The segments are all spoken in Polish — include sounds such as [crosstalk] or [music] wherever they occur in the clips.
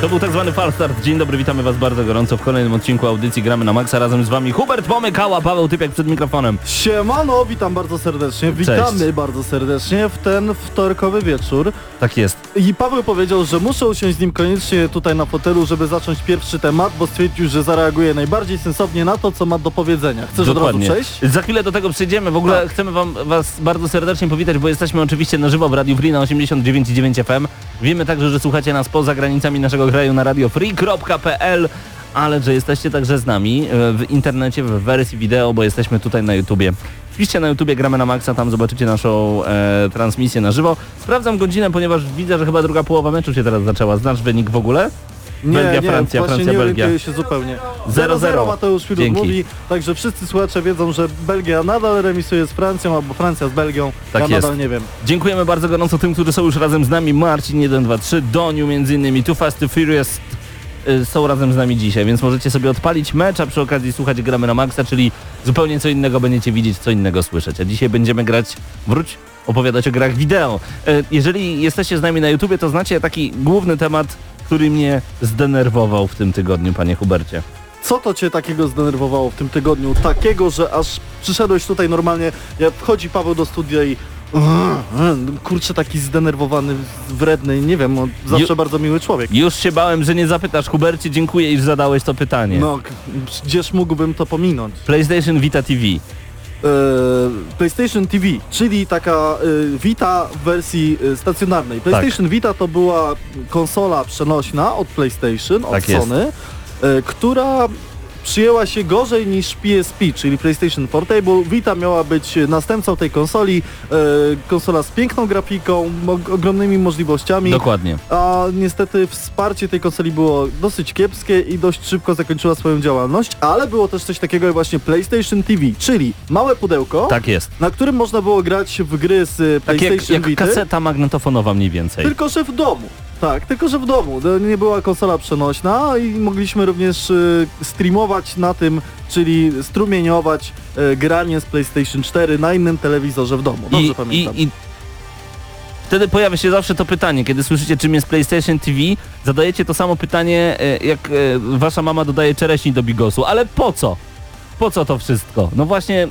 To był tak zwany falstart. Dzień dobry, witamy Was bardzo gorąco w kolejnym odcinku audycji Gramy na Maxa. Razem z Wami Hubert Pomykała, Paweł Typiak przed mikrofonem. Siemano, witam bardzo serdecznie. Witamy bardzo serdecznie w ten wtorkowy wieczór. Tak jest. I Paweł powiedział, że muszę usiąść z nim koniecznie tutaj na fotelu, żeby zacząć pierwszy temat, bo stwierdził, że zareaguje najbardziej sensownie na to, co ma do powiedzenia. Chcesz Dokładnie. od razu przejść? Za chwilę do tego przejdziemy. W ogóle Tak. chcemy wam, Was bardzo serdecznie powitać, bo jesteśmy oczywiście na żywo w Radiu Free na 89,9 FM. Wiemy także, że słuchacie nas poza granicami naszego kraju na radiofree.pl ale że jesteście także z nami e, w internecie, w wersji wideo, bo jesteśmy tutaj na YouTubie. Wpiszcie na YouTubie Gramy na Maxa, tam zobaczycie naszą e, transmisję na żywo. Sprawdzam godzinę, ponieważ widzę, że chyba druga połowa meczu się teraz zaczęła. Znasz wynik w ogóle? Belgia, Francja, właśnie Francja, nie Belgia. się zupełnie. 0-0. 0-0 Mateusz Filip Dzięki. mówi, także wszyscy słuchacze wiedzą, że Belgia nadal remisuje z Francją, albo Francja z Belgią. Tak ja jest. nadal nie wiem. Dziękujemy bardzo gorąco tym, którzy są już razem z nami. Marcin 123, Doniu między innymi, Too Fast, Too Furious y, są razem z nami dzisiaj, więc możecie sobie odpalić mecz, a przy okazji słuchać Gramy na Maxa, czyli zupełnie co innego będziecie widzieć, co innego słyszeć. A dzisiaj będziemy grać, wróć, opowiadać o grach wideo. Y, Jeżeli jesteście z nami na YouTubie, to znacie taki główny temat, który mnie zdenerwował w tym tygodniu, panie Hubercie. Co to cię takiego zdenerwowało w tym tygodniu? Takiego, że aż przyszedłeś tutaj normalnie, jak wchodzi Paweł do studia i kurczę taki zdenerwowany, wredny, nie wiem, on zawsze Ju- bardzo miły człowiek. Już się bałem, że nie zapytasz, Hubercie, dziękuję, iż zadałeś to pytanie. No, gdzież mógłbym to pominąć? PlayStation Vita TV. E, PlayStation TV, czyli taka e, Vita w wersji e, stacjonarnej. PlayStation Vita to była konsola przenośna od PlayStation, od Tak. Sony, która przyjęła się gorzej niż PSP, czyli PlayStation Portable. Vita miała być następcą tej konsoli, e, konsola z piękną grafiką, ogromnymi możliwościami. Dokładnie. A niestety wsparcie tej konsoli było dosyć kiepskie i dość szybko zakończyła swoją działalność, ale było też coś takiego jak właśnie PlayStation TV, czyli małe pudełko, Tak jest. na którym można było grać w gry z y, Tak jak, PlayStation jak Vita, kaseta magnetofonowa mniej więcej. tylko że w domu. Tak, tylko że w domu. To nie była konsola przenośna i mogliśmy również y, streamować na tym, czyli strumieniować y, granie z PlayStation 4 na innym telewizorze w domu. Dobrze I, pamiętam. i, I wtedy pojawia się zawsze to pytanie, kiedy słyszycie czym jest PlayStation TV, zadajecie to samo pytanie, e, jak e, wasza mama dodaje czereśni do bigosu. Ale po co? Po co to wszystko? No właśnie,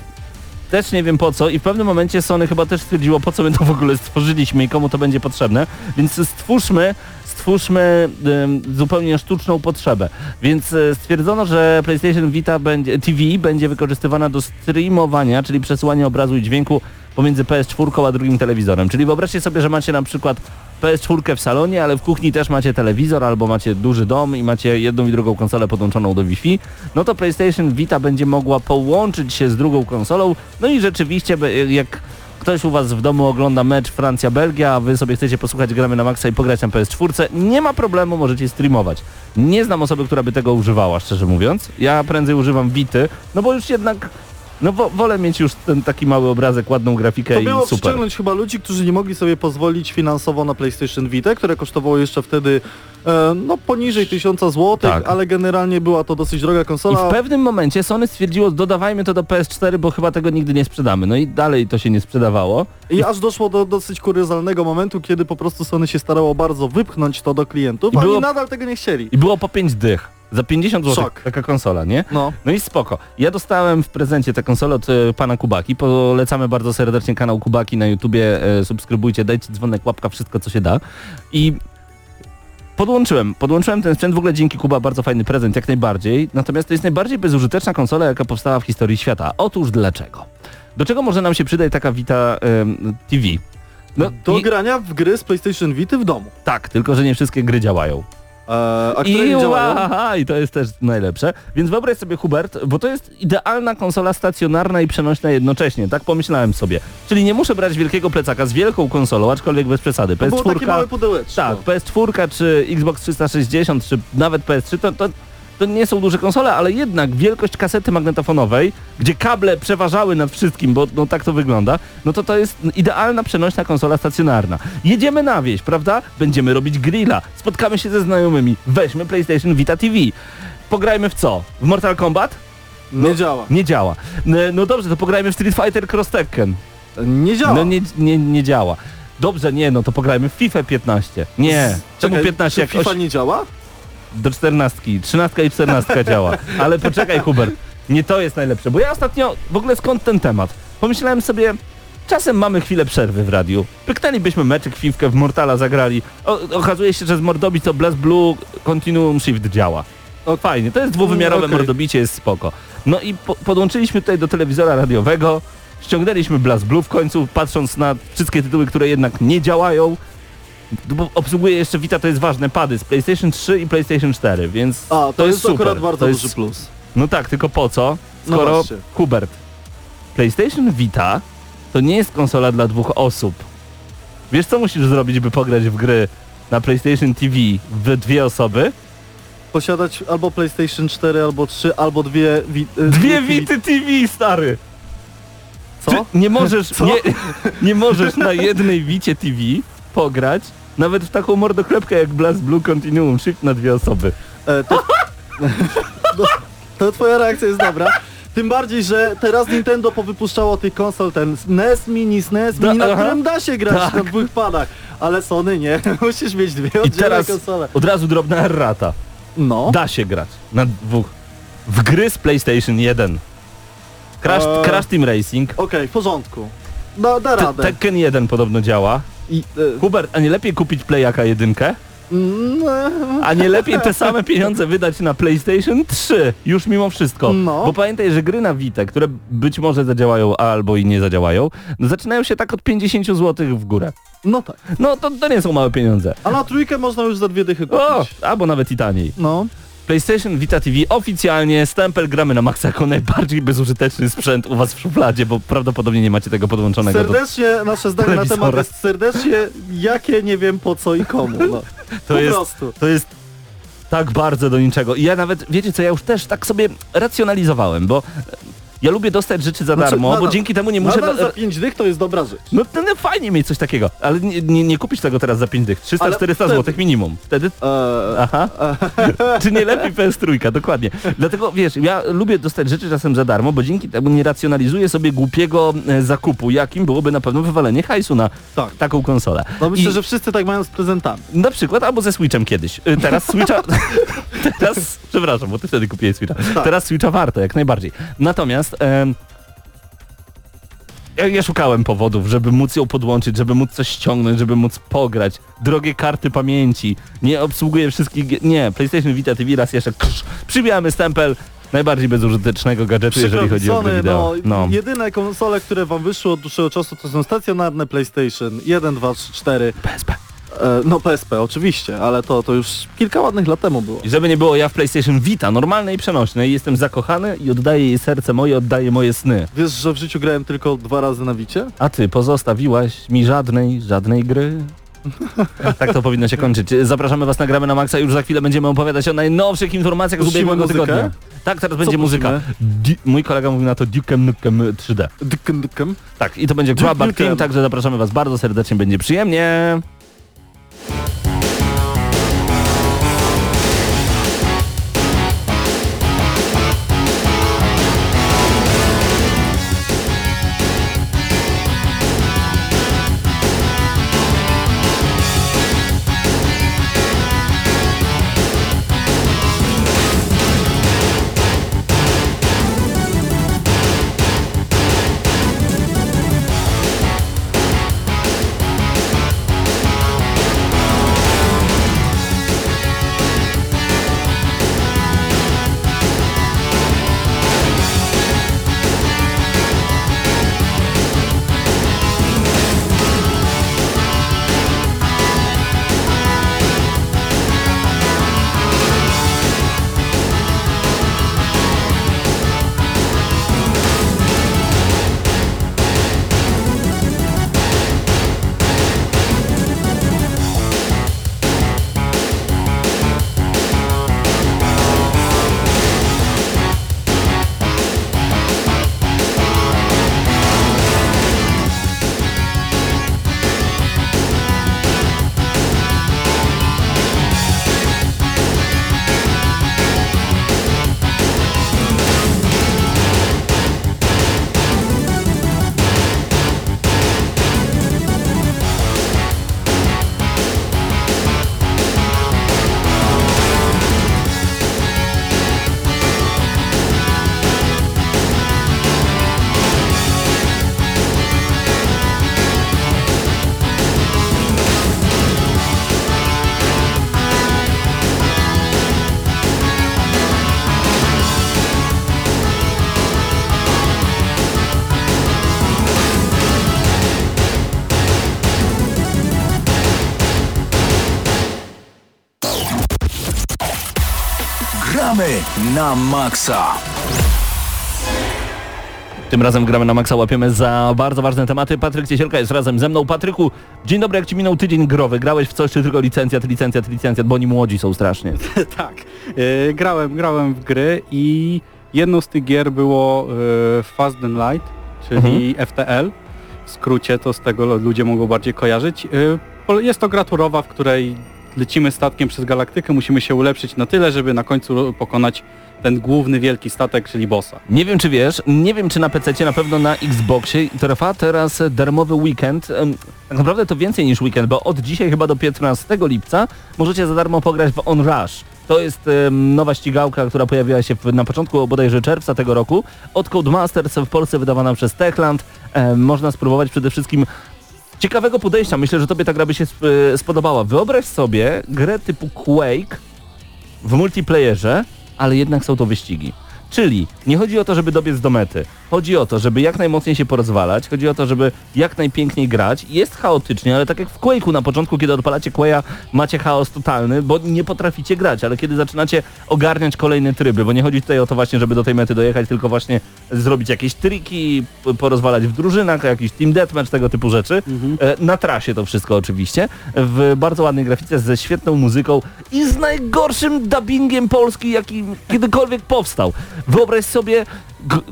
też nie wiem po co i w pewnym momencie Sony chyba też stwierdziło, po co my to w ogóle stworzyliśmy i komu to będzie potrzebne, więc stwórzmy stwórzmy em, zupełnie sztuczną potrzebę. Więc e, stwierdzono, że PlayStation Vita będzie, TV będzie wykorzystywana do streamowania, czyli przesyłania obrazu i dźwięku pomiędzy PS4 a drugim telewizorem. Czyli wyobraźcie sobie, że macie na przykład PS4 w salonie, ale w kuchni też macie telewizor albo macie duży dom i macie jedną i drugą konsolę podłączoną do Wi-Fi, no to PlayStation Vita będzie mogła połączyć się z drugą konsolą, no i rzeczywiście jak ktoś u was w domu ogląda mecz Francja-Belgia, a wy sobie chcecie posłuchać gramy na maksa i pograć na PS4, nie ma problemu, możecie streamować. Nie znam osoby, która by tego używała, szczerze mówiąc. Ja prędzej używam Vity, no bo już jednak no wo, wolę mieć już ten taki mały obrazek, ładną grafikę To i miało super. przyciągnąć chyba ludzi, którzy nie mogli sobie pozwolić finansowo na PlayStation Vita, które kosztowało jeszcze wtedy e, no poniżej 1000 zł, Tak. ale generalnie była to dosyć droga I konsola. w pewnym momencie Sony stwierdziło, dodawajmy to do PS4, bo chyba tego nigdy nie sprzedamy. No i dalej to się nie sprzedawało. I aż doszło do dosyć kuriozalnego momentu, kiedy po prostu Sony się starało bardzo wypchnąć to do klientów, I a było- oni nadal tego nie chcieli. I było po 5 dych. Za 50 zł Szok. taka konsola, nie? No. No i spoko. Ja dostałem w prezencie tę konsolę od e, pana Kubaki. Polecamy bardzo serdecznie kanał Kubaki na YouTubie. E, subskrybujcie, dajcie dzwonek, łapka, wszystko co się da. I podłączyłem. Podłączyłem ten sprzęt w ogóle dzięki Kuba, bardzo fajny prezent, jak najbardziej. Natomiast to jest najbardziej bezużyteczna konsola, jaka powstała w historii świata. Otóż dlaczego? Do czego może nam się przydać taka Vita em, TV? No, Do i, grania w gry z PlayStation Vita w domu. tak, tylko że nie wszystkie gry działają. E, a które I, nie działają? aha, I to jest też najlepsze. Więc wyobraź sobie Hubert, bo to jest idealna konsola stacjonarna i przenośna jednocześnie, tak pomyślałem sobie. Czyli nie muszę brać wielkiego plecaka z wielką konsolą, aczkolwiek bez przesady. To było takie PS4, małe pudełeczko. tak, PS4 czy Xbox 360 czy nawet PS3 to, to, to nie są duże konsole, ale jednak wielkość kasety magnetofonowej, gdzie kable przeważały nad wszystkim, bo no, tak to wygląda, no to to jest idealna przenośna konsola stacjonarna. Jedziemy na wieś, prawda? Będziemy robić grilla, spotkamy się ze znajomymi, weźmy PlayStation Vita TV. Pograjmy w co? W Mortal Kombat? Nie działa. Nie działa. No, no dobrze, to pograjmy w Street Fighter Cross Tekken. Nie działa. No nie, nie, nie działa. Dobrze, nie, no to pograjmy w FIFA 15. Nie. Czemu Czekaj, 15 czy jak FIFA oś... nie działa? Do 14. 13 i 14 [laughs] działa. Ale poczekaj Hubert, nie to jest najlepsze, bo ja ostatnio, w ogóle skąd ten temat? Pomyślałem sobie, czasem mamy chwilę przerwy w radiu. Pyknęlibyśmy meczyk, piwkę w Mortala zagrali. O, okazuje się, że z Mordobic to Blast Blue Continuum Shift działa. O, fajnie, to jest dwuwymiarowe Okej. mordobicie, jest spoko. No i po, podłączyliśmy tutaj do telewizora radiowego, ściągnęliśmy Blast Blue w końcu, patrząc na wszystkie tytuły, które jednak nie działają. Bo obsługuje jeszcze Vita, to jest ważne, pady z PlayStation 3 i PlayStation 4, więc A, to, jest, super. akurat bardzo to jest, duży plus. No tak, tylko po co? No Skoro właśnie. Hubert, PlayStation Vita to nie jest konsola dla dwóch osób. Wiesz co musisz zrobić, by pograć w gry na PlayStation TV w dwie osoby? Posiadać albo PlayStation 4, albo 3, albo dwie... Wi y, Dwie wi- Vity TV, stary! Co? Ty nie możesz, [laughs] nie, nie możesz na jednej Vicie TV pograć nawet w taką mordoklepkę jak Blast Blue Continuum Shift na dwie osoby. E, to, [laughs] no, to twoja reakcja jest dobra. Tym bardziej, że teraz Nintendo powypuszczało tych konsol ten NES Mini, SNES Mini, Da- na aha. którym da się grać Tak. na dwóch padach. Ale Sony nie, [laughs] musisz mieć dwie I oddzielne teraz konsole. od razu drobna errata. No. Da się grać na dwóch. W gry z PlayStation 1. Crash, Eee. Crash Team Racing. Okej, w porządku. Da, da Te- radę. Tekken 1 podobno działa. I, e, Hubert, a nie lepiej kupić Playaka 1? mm, e, A nie lepiej te same pieniądze wydać na PlayStation 3? Już mimo wszystko. No. Bo pamiętaj, że gry na Vita, które być może zadziałają albo i nie zadziałają, no zaczynają się tak od 50 zł w górę. no tak. No to, to nie są małe pieniądze. A na trójkę można już za dwie dychy O, kupić. albo nawet i taniej. No. PlayStation Vita TV oficjalnie stempel gramy na maksa jako najbardziej bezużyteczny sprzęt u was w szufladzie, bo prawdopodobnie nie macie tego podłączonego do... Serdecznie, nasze zdanie na temat jest serdecznie, jakie nie wiem po co i komu. No. [laughs] To po jest, prostu. to jest tak bardzo do niczego. I ja nawet, wiecie co, ja już też tak sobie racjonalizowałem, bo ja lubię dostać rzeczy za Znaczy, darmo, bo nadal- dzięki temu nie muszę... Nadal na- za pięć dych to jest dobra rzecz. No to no, fajnie mieć coś takiego, ale nie, nie, nie kupisz tego teraz za 5 dych. 300-400 Ale wtedy- zł minimum. Wtedy Eee, Aha. [laughs] Czy nie lepiej PS3, dokładnie. Dlatego wiesz, ja lubię dostać rzeczy czasem za darmo, bo dzięki temu nie racjonalizuję sobie głupiego e, zakupu, jakim byłoby na pewno wywalenie hajsu na Tak. taką konsolę. no myślę, I że wszyscy tak mają z prezentami. Na przykład albo ze Switchem kiedyś. Teraz Switcha... [laughs] [laughs] teraz, przepraszam, bo ty wtedy kupiłeś Switcha. Tak. Teraz Switcha warto, jak najbardziej. Natomiast... em, ja, ja szukałem powodów, żeby móc ją podłączyć, żeby móc coś ściągnąć, żeby móc pograć. Drogie karty pamięci. Nie obsługuję wszystkich... Nie, PlayStation Vita TV raz jeszcze... Krz, przybijamy stempel najbardziej bezużytecznego gadżetu, jeżeli chodzi o gry wideo. no, jedyne konsole, które wam wyszły od dłuższego czasu to są stacjonarne PlayStation 1, 2, 3, 4. PSP. E, no PSP oczywiście, ale to, to już kilka ładnych lat temu było. I żeby nie było, ja w PlayStation Vita, normalnej i przenośnej, jestem zakochany i oddaję jej serce moje, oddaję moje sny. Wiesz, że w życiu grałem tylko dwa razy na Wicie? A ty pozostawiłaś mi żadnej, żadnej gry? [laughs] tak to powinno się kończyć. Zapraszamy was na gramy na maksa. Już za chwilę będziemy opowiadać o najnowszych informacjach z ubiegłego muzykę? tygodnia. Tak, teraz będzie muzyka. mój kolega mówi na to Duke'em Nukem 3D. Dykkem, dykkem. Tak, i to będzie Duke Grab Back Team, Nukem. także zapraszamy was bardzo serdecznie, będzie przyjemnie. Na maksa. Tym razem gramy na maksa, łapiemy za bardzo ważne tematy. Patryk Ciesielka jest razem ze mną. Patryku, dzień dobry, jak ci minął tydzień growy? Grałeś w coś, czy tylko licencjat, licencjat, licencjat, bo oni młodzi są strasznie. [laughs] tak. E, grałem, grałem w gry i jedną z tych gier było e, Fast and Light, czyli FTL. W skrócie to z tego ludzie mogą bardziej kojarzyć. Pol- jest to gra turowa, w której lecimy statkiem przez galaktykę, musimy się ulepszyć na tyle, żeby na końcu pokonać ten główny wielki statek, czyli bossa. Nie wiem, czy wiesz, nie wiem, czy na PC, na pewno na Xboxie trwa teraz darmowy weekend. Tak naprawdę to więcej niż weekend, bo od dzisiaj chyba do 15 lipca możecie za darmo pograć w On Rush. To jest nowa ścigałka, która pojawiła się na początku bodajże czerwca tego roku. Od Codemasters w Polsce wydawana przez Techland. Można spróbować przede wszystkim ciekawego podejścia. Myślę, że tobie ta gra by się sp- spodobała. Wyobraź sobie grę typu Quake w multiplayerze, ale jednak są to wyścigi. Czyli nie chodzi o to, żeby dobiec do mety. Chodzi o to, żeby jak najmocniej się porozwalać, chodzi o to, żeby jak najpiękniej grać. Jest chaotycznie, ale tak jak w Quake'u na początku, kiedy odpalacie Quake'a, macie chaos totalny, bo nie potraficie grać, ale kiedy zaczynacie ogarniać kolejne tryby, bo nie chodzi tutaj o to właśnie, żeby do tej mety dojechać, tylko właśnie zrobić jakieś triki, porozwalać w drużynach, jakiś team deathmatch, tego typu rzeczy. E, Na trasie to wszystko oczywiście, w bardzo ładnej grafice, ze świetną muzyką i z najgorszym dubbingiem polski, jaki kiedykolwiek powstał. Wyobraź sobie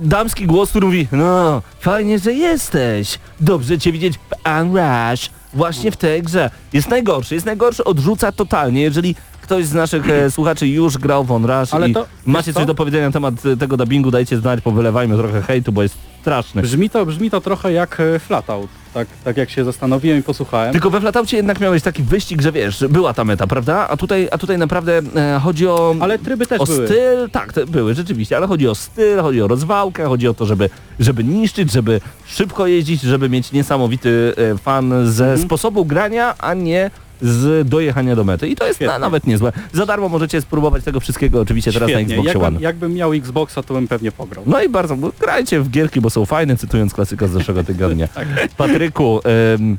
damski głos, który mówi no, fajnie, że jesteś, dobrze cię widzieć w Unrush, właśnie w tej grze. Jest najgorszy, jest najgorszy, odrzuca totalnie, jeżeli ktoś z naszych e, słuchaczy już grał w Unrush Ale i to- macie coś co? do powiedzenia na temat e, tego dubbingu, dajcie znać, powylewajmy trochę hejtu, bo jest straszny. Brzmi to, brzmi to trochę jak e, Flatout, tak, tak jak się zastanowiłem i posłuchałem. Tylko we Flataucie jednak miałeś taki wyścig, że wiesz, była ta meta, prawda? A tutaj, a tutaj naprawdę e, chodzi o... Ale tryby też o były. styl, tak, były rzeczywiście, ale chodzi o styl, chodzi o rozwałkę, chodzi o to, żeby, żeby niszczyć, żeby szybko jeździć, żeby mieć niesamowity e, fan ze Mhm. sposobu grania, a nie z dojechania do mety. I to jest na, nawet niezłe. Za darmo możecie spróbować tego wszystkiego oczywiście teraz na Świetnie. Xboxie Jakbym, One. jakbym miał Xboxa, to bym pewnie pograł. No i bardzo, grajcie w gierki, bo są fajne, cytując klasyka z zeszłego tygodnia. [laughs] Tak. Patryku, ym,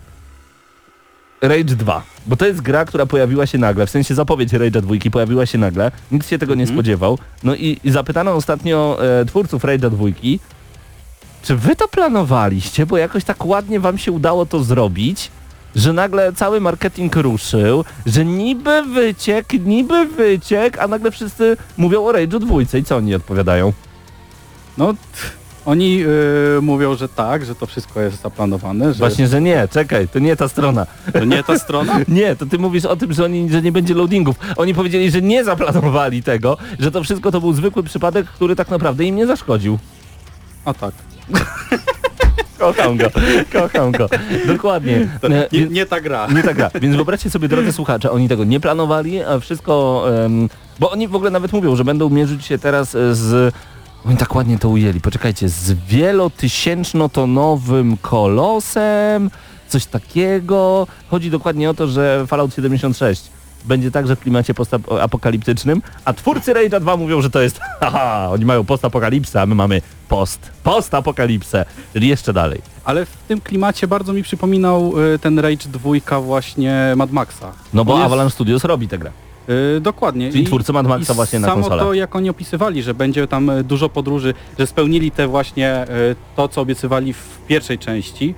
Rage 2, bo to jest gra, która pojawiła się nagle, w sensie zapowiedź Rage'a 2 pojawiła się nagle, nikt się tego nie Mhm. spodziewał. No i, i zapytano ostatnio e, twórców Rage'a 2, czy wy to planowaliście, bo jakoś tak ładnie wam się udało to zrobić, że nagle cały marketing ruszył, że niby wyciek, niby wyciek, a nagle wszyscy mówią o Rage'u 2 i co oni odpowiadają? No, oni y, mówią, że tak, że to wszystko jest zaplanowane, że Właśnie, że nie, czekaj, to nie ta strona. to nie ta strona. [laughs] Nie, to ty mówisz o tym, że, oni, że nie będzie loadingów. Oni powiedzieli, że nie zaplanowali tego, że to wszystko to był zwykły przypadek, który tak naprawdę im nie zaszkodził. A tak. [laughs] Kocham go, kocham go. Dokładnie. Nie, nie ta gra. Nie tak gra. Więc wyobraźcie sobie, drodzy słuchacze, oni tego nie planowali, a wszystko... em, bo oni w ogóle nawet mówią, że będą mierzyć się teraz e, z... Oni tak ładnie to ujęli, poczekajcie, z wielotysięcznotonowym kolosem, coś takiego. Chodzi dokładnie o to, że Fallout 76 będzie także w klimacie postapokaliptycznym, a twórcy Rage'a 2 mówią, że to jest [laughs] haha, oni mają postapokalipsę, a my mamy post, postapokalipsę, czyli jeszcze dalej. Ale w tym klimacie bardzo mi przypominał y, ten Rage 2 właśnie Mad Maxa. No bo jest- Avalanche Studios robi tę grę. Y, dokładnie. Czyli twórcy Mad Maxa właśnie na samo konsolę. to, jak oni opisywali, że będzie tam y, dużo podróży, że spełnili te właśnie y, to, co obiecywali w pierwszej części,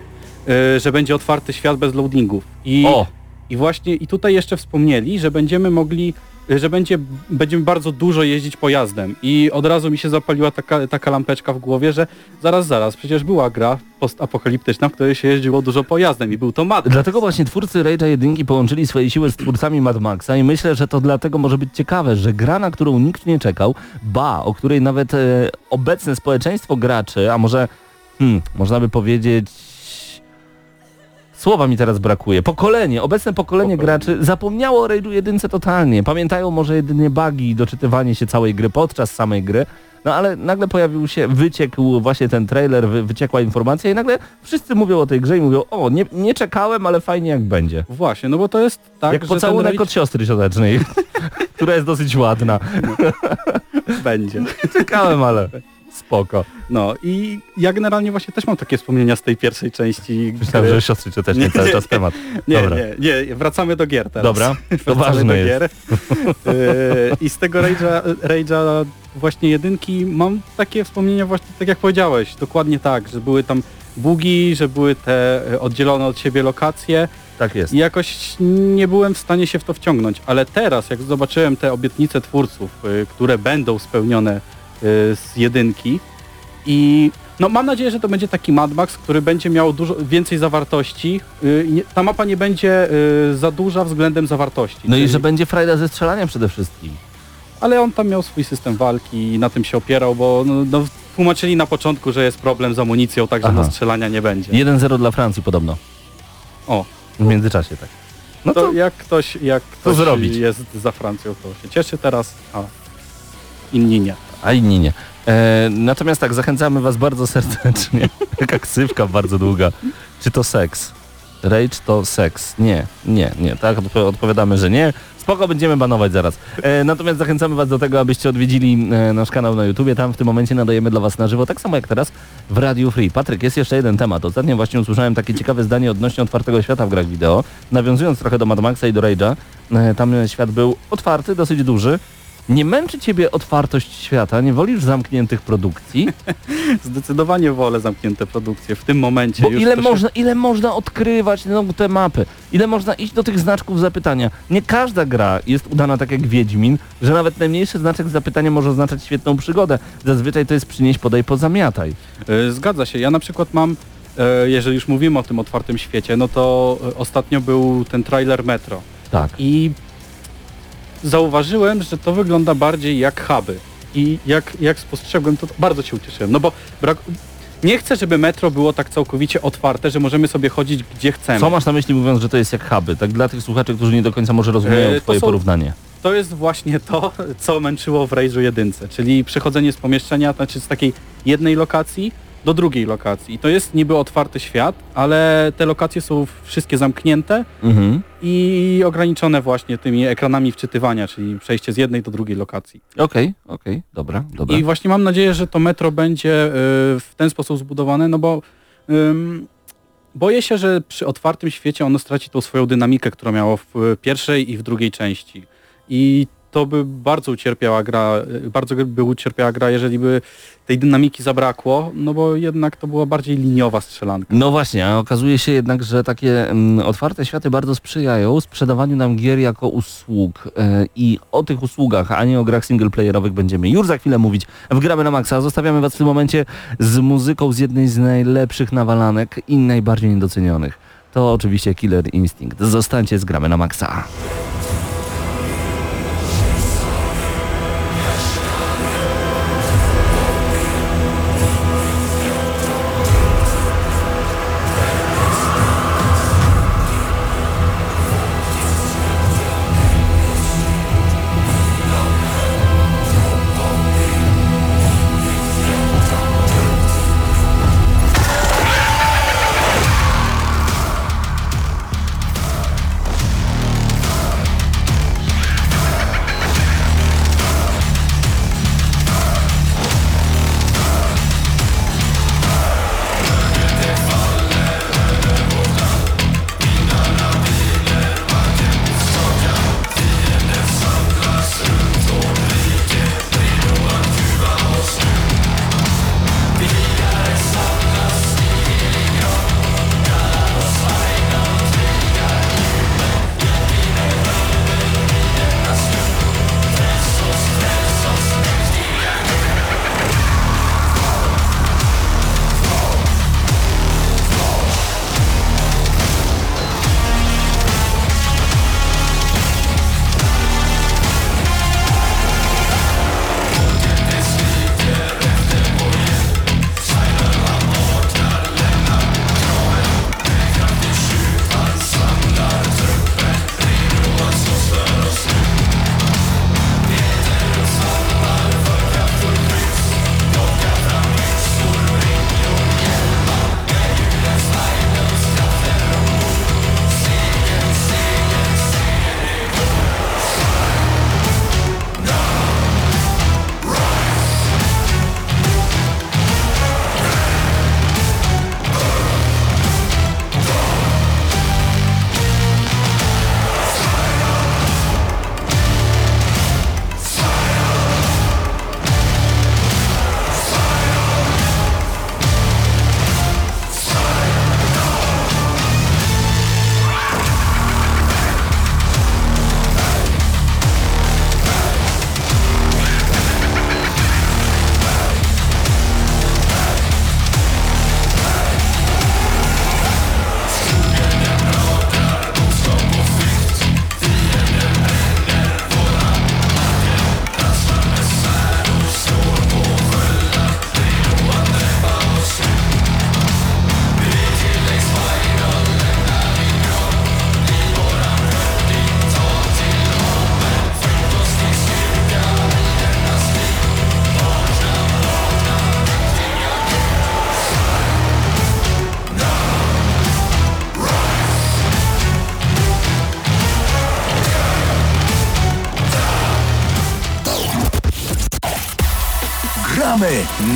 y, że będzie otwarty świat bez loadingów. I, O! I właśnie i tutaj jeszcze wspomnieli, że będziemy mogli, że będzie, będziemy bardzo dużo jeździć pojazdem. I od razu mi się zapaliła taka, taka lampeczka w głowie, że zaraz, zaraz, przecież była gra postapokaliptyczna, w której się jeździło dużo pojazdem i był to Mad Max. Dlatego właśnie twórcy Rage'a 1 połączyli swoje siły z twórcami Mad Maxa i myślę, że to dlatego może być ciekawe, że gra, na którą nikt nie czekał, ba, o której nawet e, obecne społeczeństwo graczy, a może, hmm, można by powiedzieć, słowa mi teraz brakuje, pokolenie, obecne pokolenie Pokolenie. graczy zapomniało o Rage'u 1 totalnie, pamiętają może jedynie bugi i doczytywanie się całej gry podczas samej gry, no ale nagle pojawił się, wyciekł właśnie ten trailer, wy, wyciekła informacja i nagle wszyscy mówią o tej grze i mówią, o, nie, nie czekałem, ale fajnie jak będzie. Właśnie, no bo to jest tak, jak pocałunek Rage od siostry siodecznej, [laughs] która jest dosyć ładna. będzie. [laughs] Czekałem, ale... Spoko. No i ja generalnie właśnie też mam takie wspomnienia z tej pierwszej części. Myślałem, gry. że siostry czy też nie cały czas temat. Nie, Dobra. nie, nie, wracamy do gier teraz. Dobra, [laughs] to ważne do gier. Yy, I z tego Rage'a, Rage'a właśnie jedynki mam takie wspomnienia właśnie tak jak powiedziałeś, dokładnie tak, że były tam bugi, że były te e, oddzielone od siebie lokacje Tak jest. i jakoś nie byłem w stanie się w to wciągnąć, ale teraz jak zobaczyłem te obietnice twórców, y, które będą spełnione y, z jedynki i no mam nadzieję, że to będzie taki Mad Max, który będzie miał dużo więcej zawartości. Y, nie, ta mapa nie będzie y, za duża względem zawartości. No i czyli- że będzie frajda ze strzelaniem przede wszystkim. ale on tam miał swój system walki i na tym się opierał, bo no, no, tłumaczyli na początku, że jest problem z amunicją, także Aha. no strzelania nie będzie. 1-0 dla Francji podobno. O, W międzyczasie tak. No to, to jak ktoś, jak ktoś zrobić? jest za Francją, to się cieszy teraz, a inni nie. A inni nie. E, natomiast tak, zachęcamy was bardzo serdecznie. [laughs] Taka ksywka bardzo długa. Czy to seks? Rage to seks. Nie, nie, nie. Tak odpo- odpowiadamy, że nie. Spoko, będziemy banować zaraz. E, natomiast zachęcamy was do tego, abyście odwiedzili e, nasz kanał na YouTubie. Tam w tym momencie nadajemy dla was na żywo, tak samo jak teraz w Radio Free. Patryk, jest jeszcze jeden temat. Ostatnio właśnie usłyszałem takie ciekawe zdanie odnośnie otwartego świata w grach wideo. Nawiązując trochę do Mad Maxa i do Rage'a, e, tam świat był otwarty, dosyć duży. Nie męczy ciebie otwartość świata? Nie wolisz zamkniętych produkcji? [laughs] Zdecydowanie wolę zamknięte produkcje w tym momencie. Bo ile to się- można, ile można odkrywać no, te mapy? Ile można iść do tych znaczków zapytania? Nie każda gra jest udana tak jak Wiedźmin, że nawet najmniejszy znaczek zapytania może oznaczać świetną przygodę. Zazwyczaj to jest przynieś, podaj, pozamiataj. E, Zgadza się. Ja na przykład mam, e, jeżeli już mówimy o tym otwartym świecie, no to e, ostatnio był ten trailer Metro. Tak. I zauważyłem, że to wygląda bardziej jak huby. I jak, jak spostrzegłem, to bardzo się ucieszyłem. No bo brak... nie chcę, żeby metro było tak całkowicie otwarte, że możemy sobie chodzić gdzie chcemy. Co masz na myśli mówiąc, że to jest jak huby? Tak dla tych słuchaczy, którzy nie do końca może rozumieją E, twoje są- porównanie. To jest właśnie to, co męczyło w Rage'u jedynce, czyli przechodzenie z pomieszczenia, znaczy z takiej jednej lokacji do drugiej lokacji. I to jest niby otwarty świat, ale te lokacje są wszystkie zamknięte Mhm. i ograniczone właśnie tymi ekranami wczytywania, czyli przejście z jednej do drugiej lokacji. Okej, okej, dobra, dobra. I właśnie mam nadzieję, że to metro będzie y, w ten sposób zbudowane, no bo ym, boję się, że przy otwartym świecie ono straci tą swoją dynamikę, którą miało w y, pierwszej i w drugiej części. I to by bardzo ucierpiała gra, y, bardzo by ucierpiała gra, jeżeli by tej dynamiki zabrakło, no bo jednak to była bardziej liniowa strzelanka. No właśnie, a okazuje się jednak, że takie mm, otwarte światy bardzo sprzyjają sprzedawaniu nam gier jako usług. E, I o tych usługach, a nie o grach singleplayerowych będziemy już za chwilę mówić. Wgramy na maksa. Zostawiamy was w tym momencie z muzyką z jednej z najlepszych nawalanek i najbardziej niedocenionych. To oczywiście Killer Instinct. Zostańcie z gramy na maksa.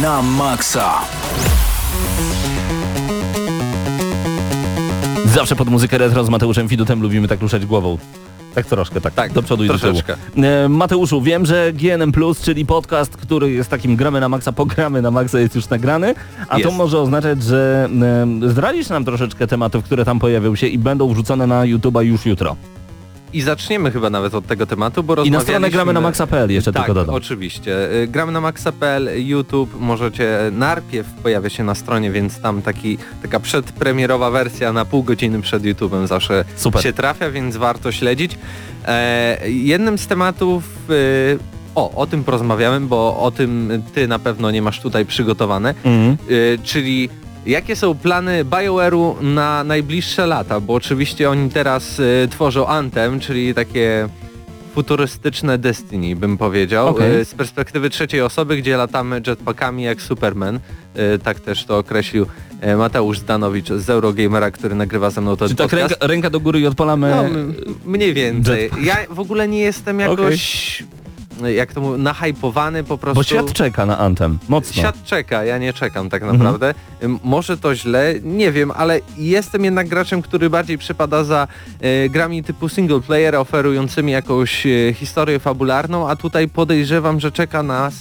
Na maksa. Zawsze pod muzykę retro z Mateuszem Fidutem lubimy tak ruszać głową. Tak troszkę, tak, Tak, do przodu i do troszeczkę. tyłu. E, Mateuszu, wiem, że GNM+, czyli podcast, który jest takim gramy na maksa, pogramy na maksa jest już nagrany, a to Jest. może oznaczać, że e, zdradzisz nam troszeczkę tematów, które tam pojawią się i będą wrzucone na YouTube'a już jutro. I zaczniemy chyba nawet od tego tematu, bo I na stronę rozmawialiśmy- gramy na maxa.pl jeszcze tak, tylko dodam. oczywiście. Y, Gramy na maxa.pl, YouTube, możecie, najpierw pojawia się na stronie, więc tam taki, taka przedpremierowa wersja na pół godziny przed YouTube'em zawsze Super. się trafia, więc warto śledzić. E, jednym z tematów, y, o, o tym porozmawiamy, bo o tym ty na pewno nie masz tutaj przygotowane, Mhm. y, czyli jakie są plany BioWare'u na najbliższe lata, bo oczywiście oni teraz y, tworzą Anthem, czyli takie futurystyczne Destiny, bym powiedział, Okej. y, z perspektywy trzeciej osoby, gdzie latamy jetpackami jak Superman, y, tak też to określił y, Mateusz Zdanowicz z Eurogamera, który nagrywa ze mną ten Czy tak ręka, ręka do góry i odpalamy... No, mniej więcej. Ja w ogóle nie jestem jakoś, jak to mówię, nahypowany po prostu. Bo świat czeka na Anthem, mocno. Świat czeka, ja nie czekam tak Mhm. naprawdę. Ym, Może to źle, nie wiem, ale jestem jednak graczem, który bardziej przypada za e, grami typu single player, oferującymi jakąś e, historię fabularną, a tutaj podejrzewam, że czeka nas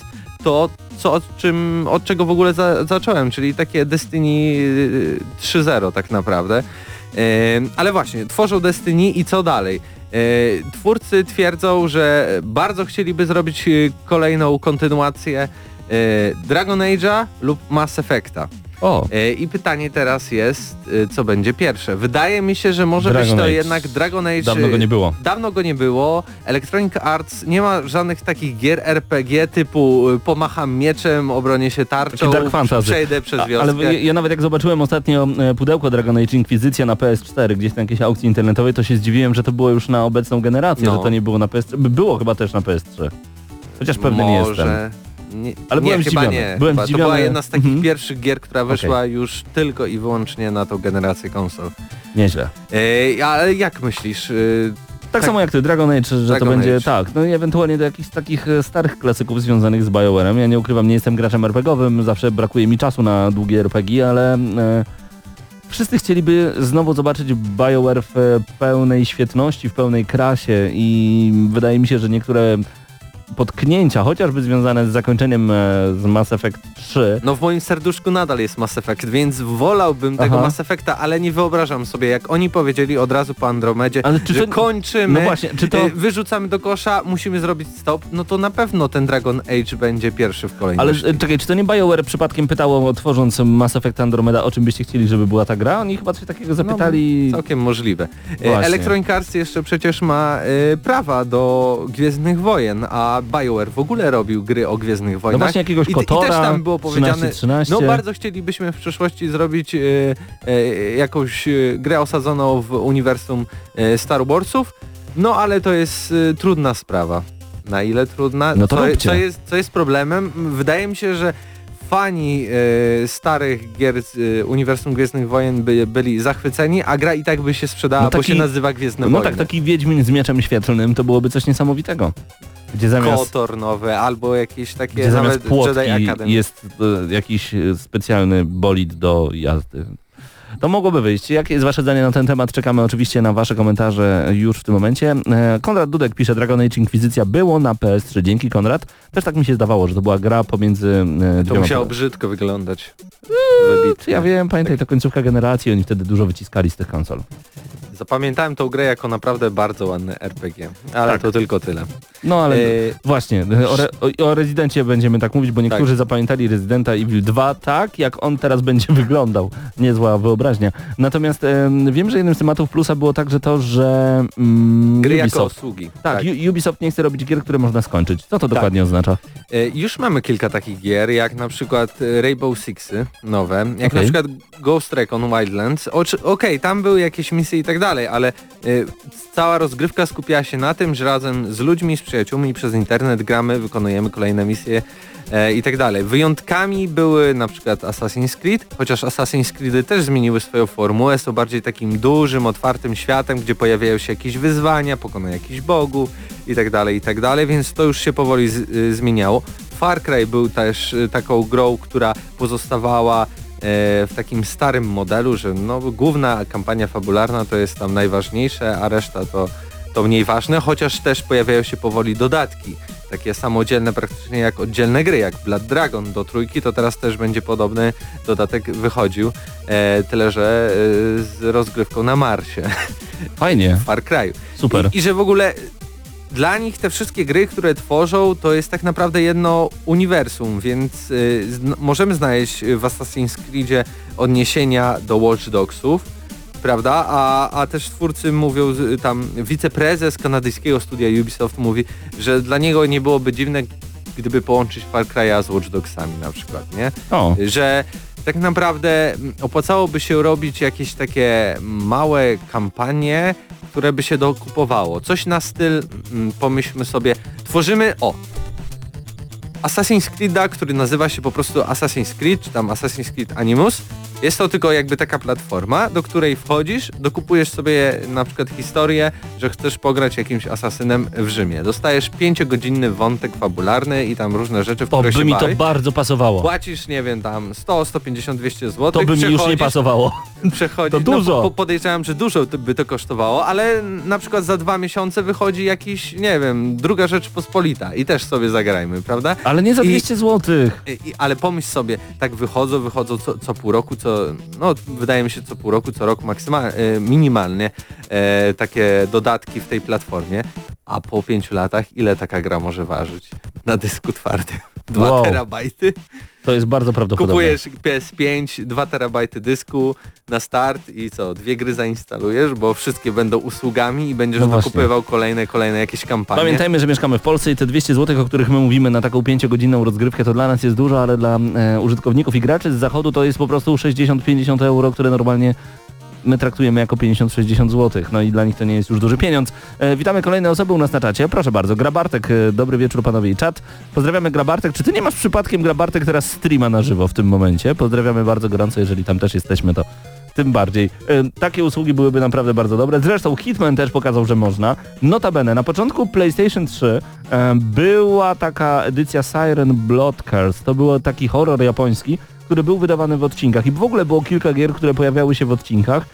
to, co, od, czym, od czego w ogóle za, zacząłem, czyli takie Destiny e, 3.0 tak naprawdę. E, ale właśnie, tworzą Destiny i co dalej? E, Twórcy twierdzą, że bardzo chcieliby zrobić e, kolejną kontynuację e, Dragon Age'a lub Mass Effecta. O, E, I pytanie teraz jest, e, co będzie pierwsze. Wydaje mi się, że może Dragon być to Age. jednak Dragon Age. dawno go nie było. Dawno go nie było. Electronic Arts nie ma żadnych takich gier RPG typu y, pomacham mieczem, obronię się tarczą, Dark Fantasy. przejdę przez wioskę. Ale ja, nawet jak zobaczyłem ostatnio e, pudełko Dragon Age Inquisicja na PS4 gdzieś na jakiejś aukcji internetowej, to się zdziwiłem, że to było już na obecną generację, No. że to nie było na PS3. By- Było chyba też na PS3. Chociaż pewny nie jestem. Nie, Ale nie, byłem chyba zdziwiony. nie. Byłem chyba. To zdziwiony. była jedna z takich Mhm. pierwszych gier, która wyszła już tylko i wyłącznie na tą generację konsol. Nieźle. Ale jak myślisz? e, Tak, Tak. samo jak ty, Dragon Age, że Dragon to będzie Age. tak, no i ewentualnie do jakichś takich e, starych klasyków związanych z BioWare'em. Ja nie ukrywam, nie jestem graczem RPGowym, zawsze brakuje mi czasu na długie RPG, ale e, wszyscy chcieliby znowu zobaczyć BioWare w e, pełnej świetności, w pełnej krasie i wydaje mi się, że niektóre potknięcia, chociażby związane z zakończeniem e, z Mass Effect 3, No w moim serduszku nadal jest Mass Effect, więc wolałbym tego Aha. Mass Effecta, ale nie wyobrażam sobie, jak oni powiedzieli od razu po Andromedzie, Ale czy że to- kończymy, no właśnie, czy to- e, wyrzucamy do kosza, musimy zrobić stop, no to na pewno ten Dragon Age będzie pierwszy w ale kolejności. e, czekaj, czy to nie BioWare przypadkiem pytało, tworząc Mass Effect Andromeda, o czym byście chcieli, żeby była ta gra? Oni chyba coś takiego zapytali... Całkiem możliwe. E, Właśnie. Electronic Arts jeszcze przecież ma prawa do Gwiezdnych Wojen, a BioWare w ogóle robił gry o Gwiezdnych No Wojnach. właśnie jakiegoś I, I Kotora, też tam było powiedziane, 13-13. no bardzo chcielibyśmy w przyszłości zrobić e, e, jakąś e, grę osadzoną w uniwersum Star Warsów, no ale to jest trudna sprawa. Na ile trudna? No to co, co, jest, co jest problemem? Wydaje mi się, że fani e, starych gier e, uniwersum Gwiezdnych Wojen by, byli zachwyceni, a gra i tak by się sprzedała, No bo taki- się nazywa Gwiezdne No Wojny. tak, taki Wiedźmin z mieczem świetlnym to byłoby coś niesamowitego. Gdzie zamiast, Kotor nowe, albo jakieś takie gdzie zamiast nawet płotki Jedi Academy. jest e, jakiś specjalny bolid do jazdy. To mogłoby wyjść. Jakie jest wasze zdanie na ten temat? Czekamy oczywiście na wasze komentarze już w tym momencie. E, Konrad Dudek pisze, Dragon Age Inquisicja było na PS3. Dzięki Konrad. Też tak mi się zdawało, że to była gra pomiędzy e, To musiało brzydko wyglądać. Czy Wybitnie. ja wiem, pamiętaj, to końcówka generacji, oni wtedy dużo wyciskali z tych konsol. Zapamiętałem tą grę jako naprawdę bardzo ładny RPG, ale Tak. to tylko tyle. No ale E, właśnie, o, re, o, o Rezydencie będziemy tak mówić, bo niektórzy zapamiętali Rezydenta Evil 2 tak, jak on teraz będzie [laughs] wyglądał. Niezła wyobraźnia. Natomiast em, wiem, że jednym z tematów plusa było także to, że mm, Gry jako Ubisoft, usługi. tak, U- Ubisoft nie chce robić gier, które można skończyć. Co to dokładnie oznacza? E, Już mamy kilka takich gier, jak na przykład e, Rainbow Sixy nowe, jak Okej. na przykład Ghost Recon Wildlands. Okej, tam były jakieś misje i tak dalej, ale e, cała rozgrywka skupiała się na tym, że razem z ludźmi, z przyjaciółmi przez internet gramy, wykonujemy kolejne misje e, i tak dalej. Wyjątkami były na przykład Assassin's Creed, chociaż Assassin's Creedy też zmieniły swoją formułę, są bardziej takim dużym, otwartym światem, gdzie pojawiają się jakieś wyzwania, pokonuje jakichś bogów i tak dalej, i tak dalej, więc to już się powoli z, y, zmieniało. Far Cry był też y, taką grą, która pozostawała w takim starym modelu, że no, główna kampania fabularna to jest tam najważniejsze, a reszta to, to mniej ważne, chociaż też pojawiają się powoli dodatki. Takie samodzielne praktycznie jak oddzielne gry, jak Blood Dragon do trójki, to teraz też będzie podobny dodatek wychodził, e, tyle że e, z rozgrywką na Marsie, Fajnie, w Far Cry'u. super. I, I że w ogóle dla nich te wszystkie gry, które tworzą, to jest tak naprawdę jedno uniwersum, więc y, zn- możemy znaleźć w Assassin's Creedzie odniesienia do Watch Dogsów, prawda? A, a też twórcy mówią, tam wiceprezes kanadyjskiego studia Ubisoft mówi, że dla niego nie byłoby dziwne, gdyby połączyć Far Cry'a z Watch Dogsami na przykład, nie? O, że tak naprawdę mm, opłacałoby się robić jakieś takie małe kampanie, które by się dokupowało. Coś na styl, mm, pomyślmy sobie, tworzymy, o, Assassin's Creed'a, który nazywa się po prostu Assassin's Creed, czy tam Assassin's Creed Animus. Jest to tylko jakby taka platforma, do której wchodzisz, dokupujesz sobie na przykład historię, że chcesz pograć jakimś asasynem w Rzymie. Dostajesz pięciogodzinny wątek fabularny i tam różne rzeczy, w o które by mi to bawisz. bardzo pasowało. Płacisz, nie wiem, tam 100, 150, 200 zł. To by mi już nie pasowało. [laughs] Przechodzisz, To dużo. No, po, podejrzewam, że dużo to by to kosztowało, ale na przykład za dwa miesiące wychodzi jakiś, nie wiem, druga rzecz pospolita i też sobie zagrajmy, prawda? Ale nie za I- 200 złotych. I, i- ale pomyśl sobie, tak wychodzą, wychodzą co, co pół roku, co, no wydaje mi się co pół roku, co rok maksymalnie, minimalnie e, takie dodatki w tej platformie, a po pięciu latach ile taka gra może ważyć na dysku twardym? Dwa Wow. terabajty? To jest bardzo prawdopodobne. Kupujesz PS5, 2 terabajty dysku na start i co, dwie gry zainstalujesz, bo wszystkie będą usługami i będziesz No dokupywał kolejne, kolejne jakieś kampanie. Pamiętajmy, że mieszkamy w Polsce i te 200 zł, o których my mówimy na taką 5-godzinną rozgrywkę, to dla nas jest dużo, ale dla e, użytkowników i graczy z zachodu to jest po prostu 60-50 euro, które normalnie my traktujemy jako 50-60 zł. No i dla nich to nie jest już duży pieniądz. E, witamy kolejne osoby u nas na czacie. Proszę bardzo, Grabartek, e, dobry wieczór panowie i czat. Pozdrawiamy Grabartek. Czy ty nie masz przypadkiem Grabartek teraz streama na żywo w tym momencie? Pozdrawiamy bardzo gorąco, jeżeli tam też jesteśmy, to tym bardziej. E, takie usługi byłyby naprawdę bardzo dobre. Zresztą Hitman też pokazał, że można. Notabene, na początku PlayStation 3 e, była taka edycja Siren Bloodcast. To był taki horror japoński, który był wydawany w odcinkach. I w ogóle było kilka gier, które pojawiały się w odcinkach.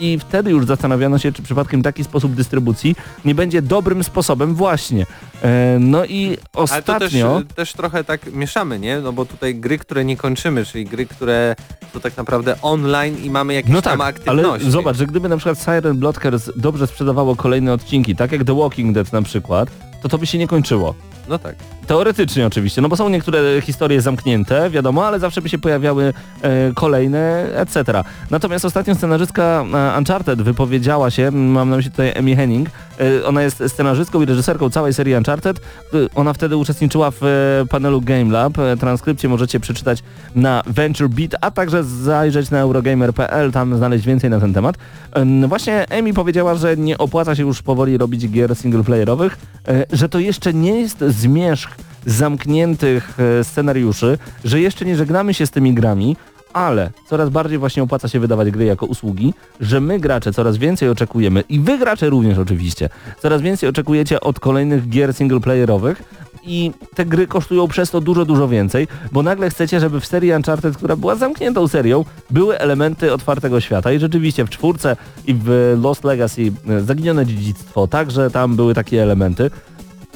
I wtedy już zastanawiano się, czy przypadkiem taki sposób dystrybucji nie będzie dobrym sposobem właśnie. E, no i Ale ostatnio... to też, też trochę tak mieszamy, nie? No bo tutaj gry, które nie kończymy, czyli gry, które to tak naprawdę online i mamy jakieś No tam tak, aktywności. ale zobacz, że gdyby na przykład Siren Bloodcast dobrze sprzedawało kolejne odcinki, tak jak The Walking Dead na przykład, to to by się nie kończyło. No tak. Teoretycznie oczywiście, no bo są niektóre historie zamknięte, wiadomo, ale zawsze by się pojawiały e, kolejne, etc. Natomiast ostatnio scenarzystka e, Uncharted wypowiedziała się, mam na myśli tutaj Emmy Henning, e, ona jest scenarzystką i reżyserką całej serii Uncharted, E, ona wtedy uczestniczyła w e, panelu Game Lab, e, transkrypcję możecie przeczytać na Venture Beat, a także zajrzeć na eurogamer.pl, tam znaleźć więcej na ten temat. Właśnie Emi powiedziała, że nie opłaca się już powoli robić gier singleplayerowych, że to jeszcze nie jest zmierzch zamkniętych e, scenariuszy, że jeszcze nie żegnamy się z tymi grami, ale coraz bardziej właśnie opłaca się wydawać gry jako usługi, że my gracze coraz więcej oczekujemy i wy gracze również oczywiście, coraz więcej oczekujecie od kolejnych gier singleplayerowych i te gry kosztują przez to dużo, dużo więcej, bo nagle chcecie, żeby w serii Uncharted, która była zamkniętą serią, były elementy otwartego świata. I rzeczywiście w czwórce i w Lost Legacy e, Zaginione Dziedzictwo także tam były takie elementy,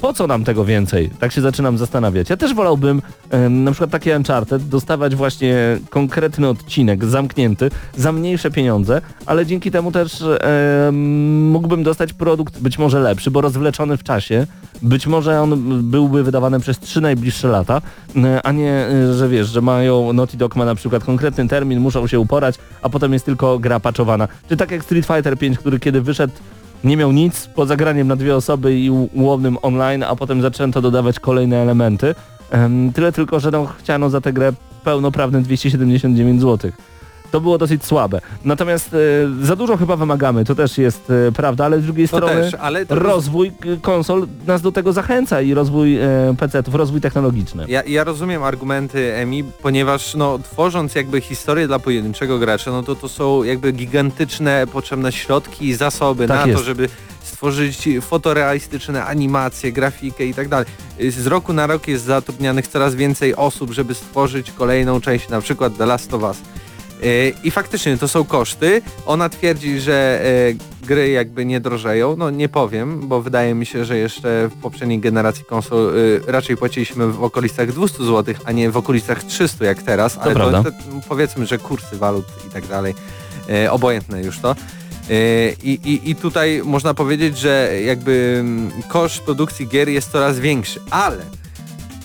po co nam tego więcej? Tak się zaczynam zastanawiać. Ja też wolałbym na przykład takie Uncharted dostawać właśnie konkretny odcinek zamknięty za mniejsze pieniądze, ale dzięki temu też mógłbym dostać produkt być może lepszy, bo rozwleczony w czasie. Być może on byłby wydawany przez trzy najbliższe lata, a nie, e, że wiesz, że mają Naughty Dog ma na przykład konkretny termin, muszą się uporać, a potem jest tylko gra patchowana. Czy tak jak Street Fighter 5, który kiedy wyszedł nie miał nic poza graniem na dwie osoby i łownym online, a potem zaczęto dodawać kolejne elementy. Em, tyle tylko, że no, chciano za tę grę pełnoprawne 279 zł. To było dosyć słabe. Natomiast e, za dużo chyba wymagamy, to też jest e, prawda, ale z drugiej To strony też, ale to rozwój k- konsol nas do tego zachęca i rozwój e, PC-ów, rozwój technologiczny. Ja, ja rozumiem argumenty Emi, ponieważ no, tworząc jakby historię dla pojedynczego gracza, no to to są jakby gigantyczne potrzebne środki i zasoby Tak na jest. to, żeby stworzyć tworzyć fotorealistyczne animacje, grafikę i tak dalej. Z roku na rok jest zatrudnianych coraz więcej osób, żeby stworzyć kolejną część, na przykład The Last of Us. E, I faktycznie to są koszty. Ona twierdzi, że e, gry jakby nie drożeją. No nie powiem, bo wydaje mi się, że jeszcze w poprzedniej generacji konsol e, raczej płaciliśmy w okolicach 200 zł, a nie w okolicach 300 jak teraz. Ale prawda. to, to powiedzmy, że kursy walut i tak dalej. Obojętne już to. I, i, I tutaj można powiedzieć, że jakby mm, koszt produkcji gier jest coraz większy, ale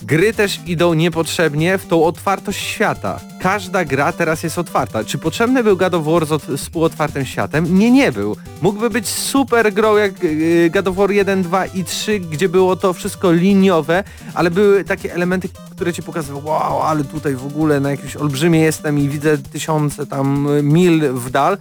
Gry też idą niepotrzebnie w tą otwartość świata. Każda gra teraz jest otwarta. Czy potrzebny był God of War z, ot- z półotwartym światem? Nie, nie był. Mógłby być super grą jak yy, God of War 1, 2 i 3, gdzie było to wszystko liniowe, ale były takie elementy, które ci pokazywały, wow, ale tutaj w ogóle na jakimś olbrzymie jestem i widzę tysiące tam y, mil w dal.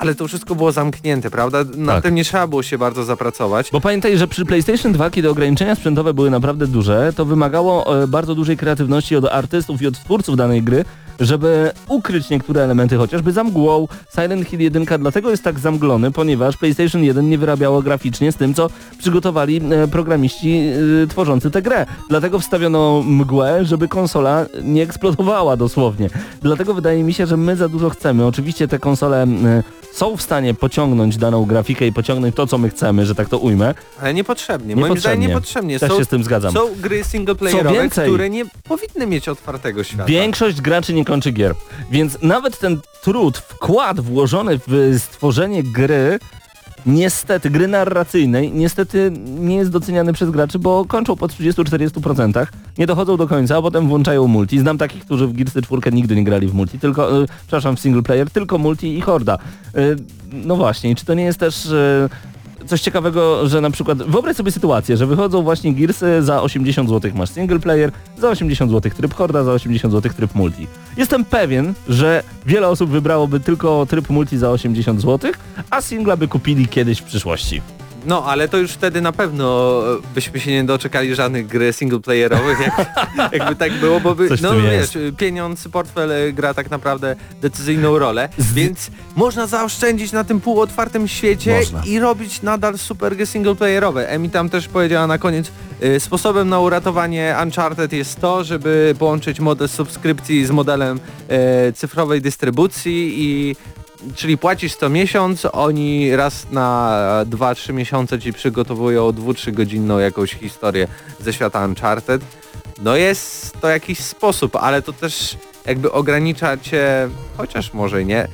Ale to wszystko było zamknięte, prawda? Na Tak. tym nie trzeba było się bardzo zapracować. Bo pamiętaj, że przy PlayStation 2, kiedy ograniczenia sprzętowe były naprawdę duże, to wymagało e, bardzo dużej kreatywności od artystów i od twórców danej gry, żeby ukryć niektóre elementy, chociażby za mgłą. Silent Hill 1 dlatego jest tak zamglony, ponieważ PlayStation 1 nie wyrabiało graficznie z tym, co przygotowali e, programiści e, tworzący tę grę. Dlatego wstawiono mgłę, żeby konsola nie eksplodowała dosłownie. Dlatego wydaje mi się, że my za dużo chcemy. Oczywiście te konsole e, są w stanie pociągnąć daną grafikę i pociągnąć to, co my chcemy, że tak to ujmę. Ale niepotrzebnie. Moim Niepotrzebnie. zdaniem niepotrzebnie. Też są, się z tym zgadzam. są gry singleplayerowe, więcej- które nie powinny mieć otwartego świata. Większość graczy nie kończy gier, więc nawet ten trud, wkład włożony w stworzenie gry, niestety, gry narracyjnej, niestety nie jest doceniany przez graczy, bo kończą po 30-40%, nie dochodzą do końca, a potem włączają multi. Znam takich, którzy w Gearsy 4 nigdy nie grali w multi, tylko, y, przepraszam, w single player, tylko multi i horda. Y, no właśnie, czy to nie jest też... Y, coś ciekawego, że na przykład wyobraź sobie sytuację, że wychodzą właśnie Gearsy za 80 zł masz single player, za 80 zł tryb horda, za 80 zł tryb multi. Jestem pewien, że wiele osób wybrałoby tylko tryb multi za 80 zł, a singla by kupili kiedyś w przyszłości. No, ale to już wtedy na pewno e, byśmy się nie doczekali żadnych gry singleplayerowych, jak, [laughs] jakby tak było, bo by, no wiesz, pieniądz, portfel e, gra tak naprawdę decyzyjną rolę, więc można zaoszczędzić na tym półotwartym świecie Można. i robić nadal super gry singleplayerowe. Emi tam też powiedziała na koniec, e, sposobem na uratowanie Uncharted jest to, żeby połączyć model subskrypcji z modelem e, cyfrowej dystrybucji i Czyli płacisz co miesiąc, oni raz na 2-3 miesiące ci przygotowują 2-3 godzinną jakąś historię ze świata Uncharted. No jest to jakiś sposób, ale to też jakby ogranicza cię, chociaż może nie,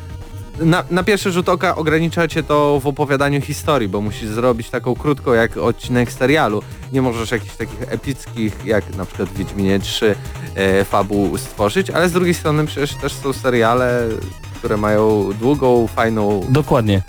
na, na pierwszy rzut oka ogranicza cię to w opowiadaniu historii, bo musisz zrobić taką krótką jak odcinek serialu. Nie możesz jakichś takich epickich, jak na przykład w Wiedźminie 3 e, fabuł stworzyć, ale z drugiej strony przecież też są seriale, które mają długą, fajną Dokładnie.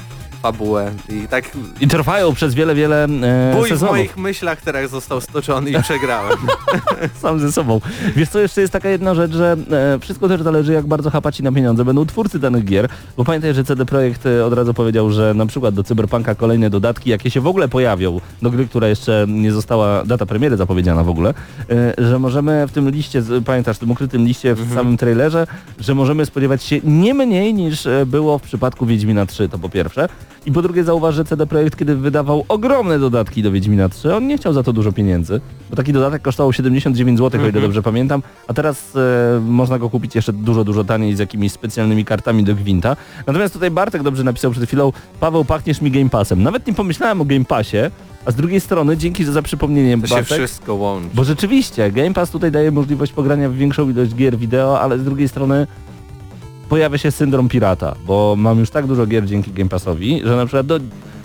Fabułę i tak I trwają przez wiele, wiele e, bój w sezonów. moich myślach teraz został stoczony i [laughs] przegrałem. [laughs] sam ze sobą. Wiesz co, jeszcze jest taka jedna rzecz, że e, wszystko też zależy jak bardzo chapaci na pieniądze będą twórcy danych gier, bo pamiętaj, że CD Projekt e, od razu powiedział, że na przykład do Cyberpunka kolejne dodatki, jakie się w ogóle pojawią, do gry, która jeszcze nie została, data premiery zapowiedziana w ogóle, e, że możemy w tym liście, pamiętasz, w tym ukrytym liście w samym trailerze, że możemy spodziewać się nie mniej niż e, było w przypadku Wiedźmina 3, to po pierwsze. I po drugie zauważ, że CD Projekt, kiedy wydawał ogromne dodatki do Wiedźmina 3, on nie chciał za to dużo pieniędzy, bo taki dodatek kosztował 79 zł, o ile dobrze pamiętam, a teraz e, można go kupić jeszcze dużo, dużo taniej z jakimiś specjalnymi kartami do Gwinta. Natomiast tutaj Bartek dobrze napisał przed chwilą, Paweł, pachniesz mi Game Passem. Nawet nie pomyślałem o Game Passie, a z drugiej strony, dzięki za przypomnienie, To się Bartek, wszystko łączy. bo rzeczywiście, Game Pass tutaj daje możliwość pogrania w większą ilość gier wideo, ale z drugiej strony pojawia się syndrom pirata, bo mam już tak dużo gier dzięki Game Passowi, że na przykład do...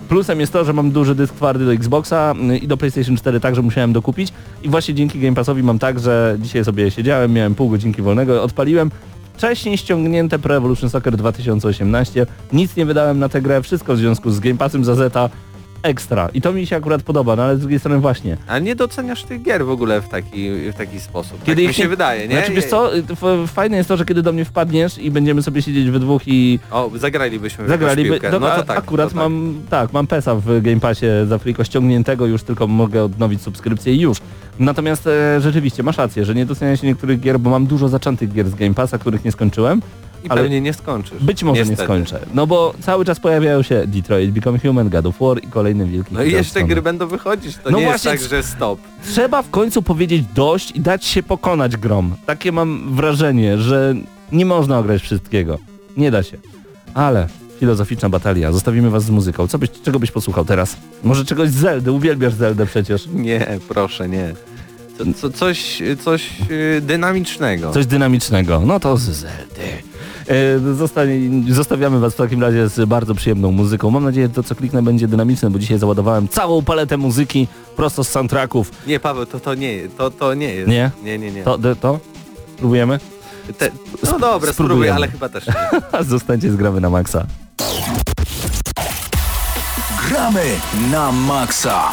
Plusem jest to, że mam duży dysk twardy do Xboxa y, i do PlayStation 4 także musiałem dokupić. I właśnie dzięki Game Passowi mam tak, że dzisiaj sobie siedziałem, miałem pół godzinki wolnego, odpaliłem wcześniej ściągnięte Pro Evolution Soccer 2018, nic nie wydałem na tę grę, wszystko w związku z Game Passem za Zeta ekstra i to mi się akurat podoba, no ale z drugiej strony właśnie, A nie doceniasz tych gier w ogóle w taki, w taki sposób. Kiedy tak mi się nie- wydaje, nie? Znaczy wiesz co, y, fajne jest to, że kiedy do mnie wpadniesz i będziemy sobie siedzieć we dwóch i O, zagralibyśmy zagraliby, no, No to tak. akurat to tak. mam, tak, mam PESA w Game Passie za friko ściągniętego, już tylko mogę odnowić subskrypcję i już. Natomiast e, rzeczywiście, masz rację, że nie docenia się niektórych gier, bo mam dużo zaczętych gier z Game Passa, których nie skończyłem, I Ale pewnie nie skończysz. być może Niestety. nie skończę. No bo cały czas pojawiają się Detroit Become Human, God of War i kolejny wielki No i jeszcze gry będą wychodzić, to No nie właśnie, jest tak, że stop. Trzeba w końcu powiedzieć dość i dać się pokonać grom. Takie mam wrażenie, że nie można ograć wszystkiego. Nie da się. Ale filozoficzna batalia. Zostawimy was z muzyką. Co byś, czego byś posłuchał teraz? Może czegoś z Zeldy? Uwielbiasz Zeldę przecież. Nie, proszę, nie. Co, co, coś coś yy, dynamicznego. Coś dynamicznego. No to z Zeldy. E, zostanie, zostawiamy was w takim razie z bardzo przyjemną muzyką. Mam nadzieję, że to co kliknę będzie dynamiczne, bo dzisiaj załadowałem całą paletę muzyki prosto z soundtracków. Nie, Paweł, to, to nie to, to nie jest. Nie? Nie, nie, nie. To, to, to? Próbujemy? Te, no dobra, spróbuję, spróbujemy. ale chyba też nie. [laughs] Zostańcie z gramy na maksa. Gramy na maksa.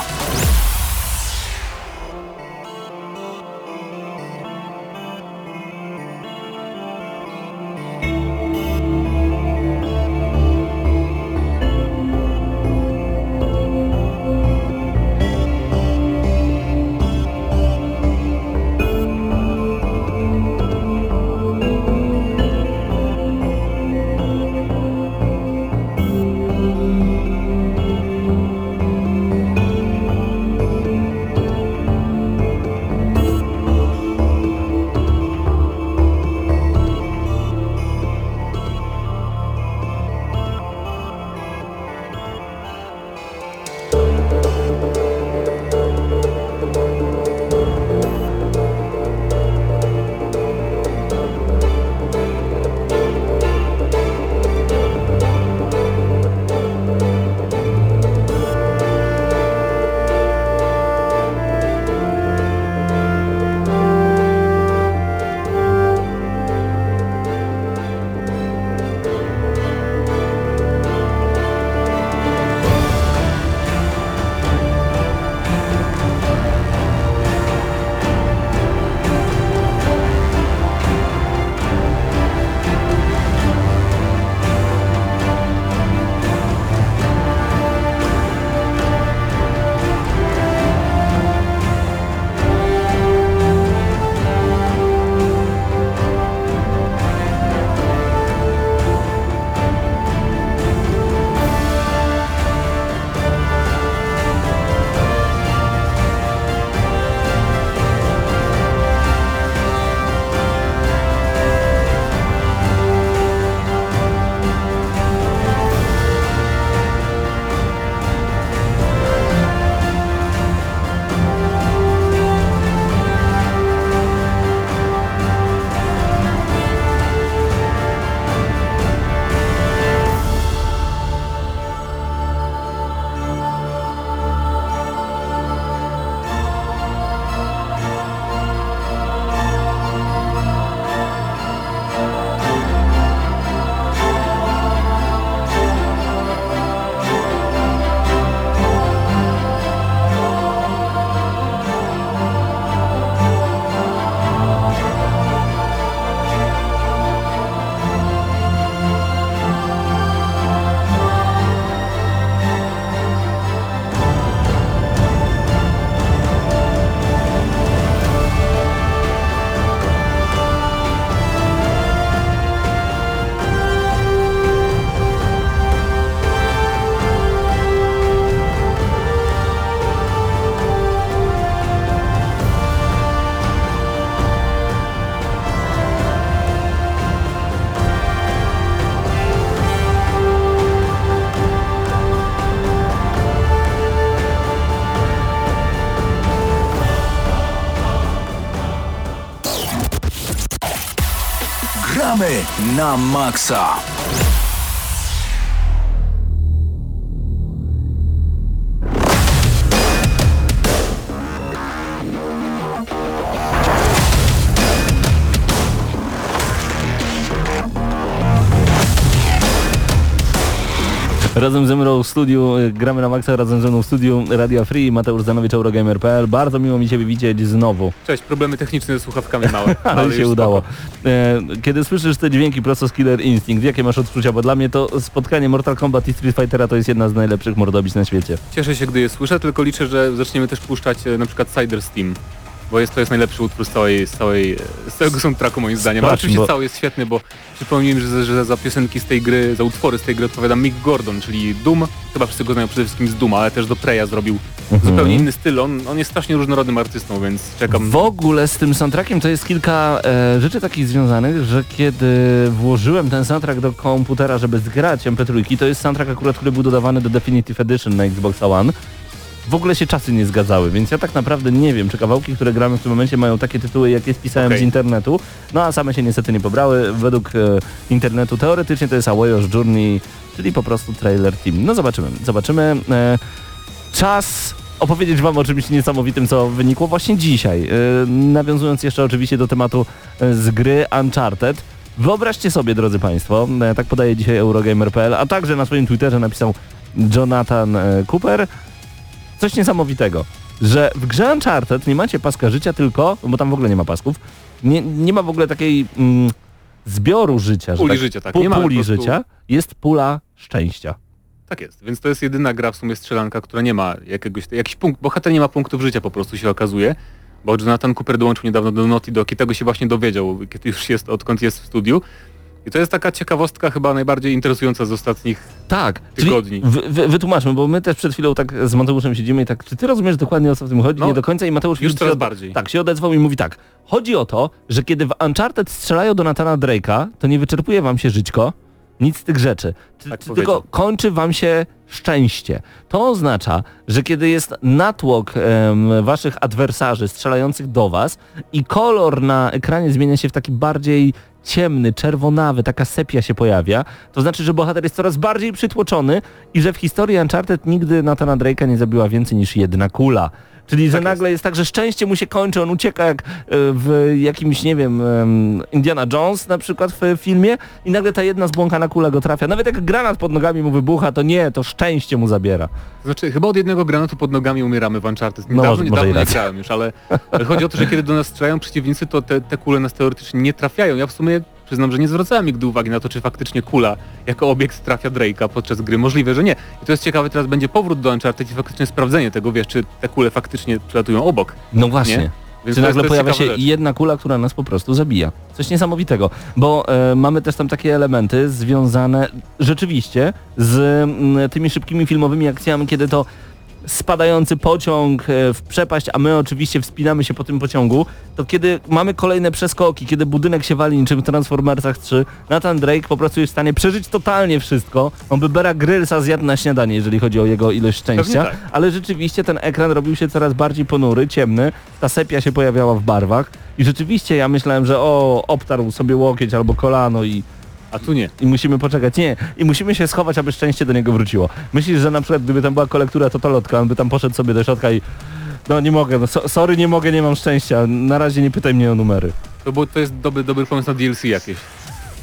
Gramy Razem ze mną w studiu, y, gramy na maksa, razem ze mną w studiu Radia Free, Mateusz Zanowicz, Eurogamer.pl. Bardzo miło mi Ciebie widzieć znowu, Cześć, problemy techniczne ze słuchawkami małe. [laughs] ale już się udało. E, Kiedy słyszysz te dźwięki prosto z Killer Instinct, jakie masz odczucia? Bo dla mnie to spotkanie Mortal Kombat i Street Fightera to jest jedna z najlepszych mordobić na świecie. Cieszę się, gdy je słyszę, tylko liczę, że zaczniemy też puszczać e, na przykład Cider Steam. Bo jest, to jest najlepszy utwór z, całej, z, całej, z całego soundtracku moim zdaniem. Sprawdź, oczywiście bo- cały jest świetny, bo przypomnijmy, że, że za piosenki z tej gry, za utwory z tej gry odpowiada Mick Gordon, czyli Doom. Chyba wszyscy go znają przede wszystkim z Doom, ale też do Preya zrobił Mhm. zupełnie inny styl. On, on jest strasznie różnorodnym artystą, więc czekam. W ogóle z tym soundtrackiem to jest kilka e, rzeczy takich związanych, że kiedy włożyłem ten soundtrack do komputera, żeby zgrać MP3, to jest soundtrack akurat, który był dodawany do Definitive Edition na Xbox One. W ogóle się czasy nie zgadzały, więc ja tak naprawdę nie wiem, czy kawałki, które gramy w tym momencie mają takie tytuły, jakie spisałem Okej. z internetu, no a same się niestety nie pobrały. Według e, internetu teoretycznie to jest A Way of Journey, czyli po prostu trailer team. No zobaczymy, zobaczymy. E, czas opowiedzieć wam o czymś niesamowitym, co wynikło właśnie dzisiaj. Yy, nawiązując jeszcze oczywiście do tematu yy, z gry Uncharted. Wyobraźcie sobie, drodzy Państwo, yy, tak podaje dzisiaj Eurogamer.pl, a także na swoim Twitterze napisał Jonathan Cooper, coś niesamowitego, że w grze Uncharted nie macie paska życia tylko, bo tam w ogóle nie ma pasków, nie, nie ma w ogóle takiej mm, zbioru życia, że Puli tak, życia, tak. pu- Nie puli prostu- życia, jest pula szczęścia. Tak jest, więc to jest jedyna gra w sumie strzelanka, która nie ma jakiegoś, jakiś punkt, bohater nie ma punktów życia po prostu się okazuje, bo Jonathan Cooper dołączył niedawno do Naughty Dog i tego się właśnie dowiedział, kiedy już jest, odkąd jest w studiu. I to jest taka ciekawostka chyba najbardziej interesująca z ostatnich Tak, Tygodni. wy, wy, wytłumaczmy, bo my też przed chwilą tak z Mateuszem siedzimy i tak, czy ty rozumiesz dokładnie o co w tym chodzi? No, nie do końca i Mateusz już coraz od- bardziej. Tak, się odezwał i mówi tak. Chodzi o to, że kiedy w Uncharted strzelają do Nathana Drake'a, to nie wyczerpuje wam się żyćko, nic z tych rzeczy. Czy, Tak tylko kończy wam się szczęście. To oznacza, że kiedy jest natłok em, waszych adwersarzy strzelających do was i kolor na ekranie zmienia się w taki bardziej ciemny, czerwonawy, taka sepia się pojawia, to znaczy, że bohater jest coraz bardziej przytłoczony i że w historii Uncharted nigdy Nathana Drake'a nie zabiła więcej niż jedna kula. Czyli, że Tak jest. nagle jest tak, że szczęście mu się kończy, on ucieka jak e, w jakimś, nie wiem, em, Indiana Jones na przykład w filmie i nagle ta jedna zbłąkana kula go trafia. Nawet jak granat pod nogami mu wybucha, to nie, to szczęście mu zabiera. Znaczy, chyba od jednego granatu pod nogami umieramy w Uncharted. No, Niedawno, może niedawno nie racja. grałem już, ale ale chodzi o to, że kiedy do nas strzelają przeciwnicy, to te, te kule nas teoretycznie nie trafiają. Ja w sumie przyznam, że nie zwracałem nigdy uwagi na to, czy faktycznie kula jako obiekt trafia Drake'a podczas gry. Możliwe, że nie. I to jest ciekawe, teraz będzie powrót do Uncharted i faktycznie sprawdzenie tego, wiesz, czy te kule faktycznie przelatują obok. No właśnie. Nie? Więc Czy nagle pojawia się rzecz. jedna kula, która nas po prostu zabija. Coś niesamowitego, bo e, mamy też tam takie elementy związane rzeczywiście z mm, tymi szybkimi filmowymi akcjami, kiedy to spadający pociąg e, w przepaść, a my oczywiście wspinamy się po tym pociągu, to kiedy mamy kolejne przeskoki, kiedy budynek się wali niczym w Transformersach 3, Nathan Drake po prostu jest w stanie przeżyć totalnie wszystko. On by Bera Grylsa zjadł na śniadanie, jeżeli chodzi o jego ilość szczęścia, tak. ale rzeczywiście ten ekran robił się coraz bardziej ponury, ciemny, ta sepia się pojawiała w barwach i rzeczywiście ja myślałem, że o, obtarł sobie łokieć albo kolano i A tu nie. i musimy poczekać. Nie, i musimy się schować, aby szczęście do niego wróciło. Myślisz, że na przykład gdyby tam była kolektura totalotka, on by tam poszedł sobie do środka i no nie mogę, no, so, sorry, nie mogę, nie mam szczęścia, na razie nie pytaj mnie o numery. To, było, to jest dobry, dobry pomysł na DLC jakieś.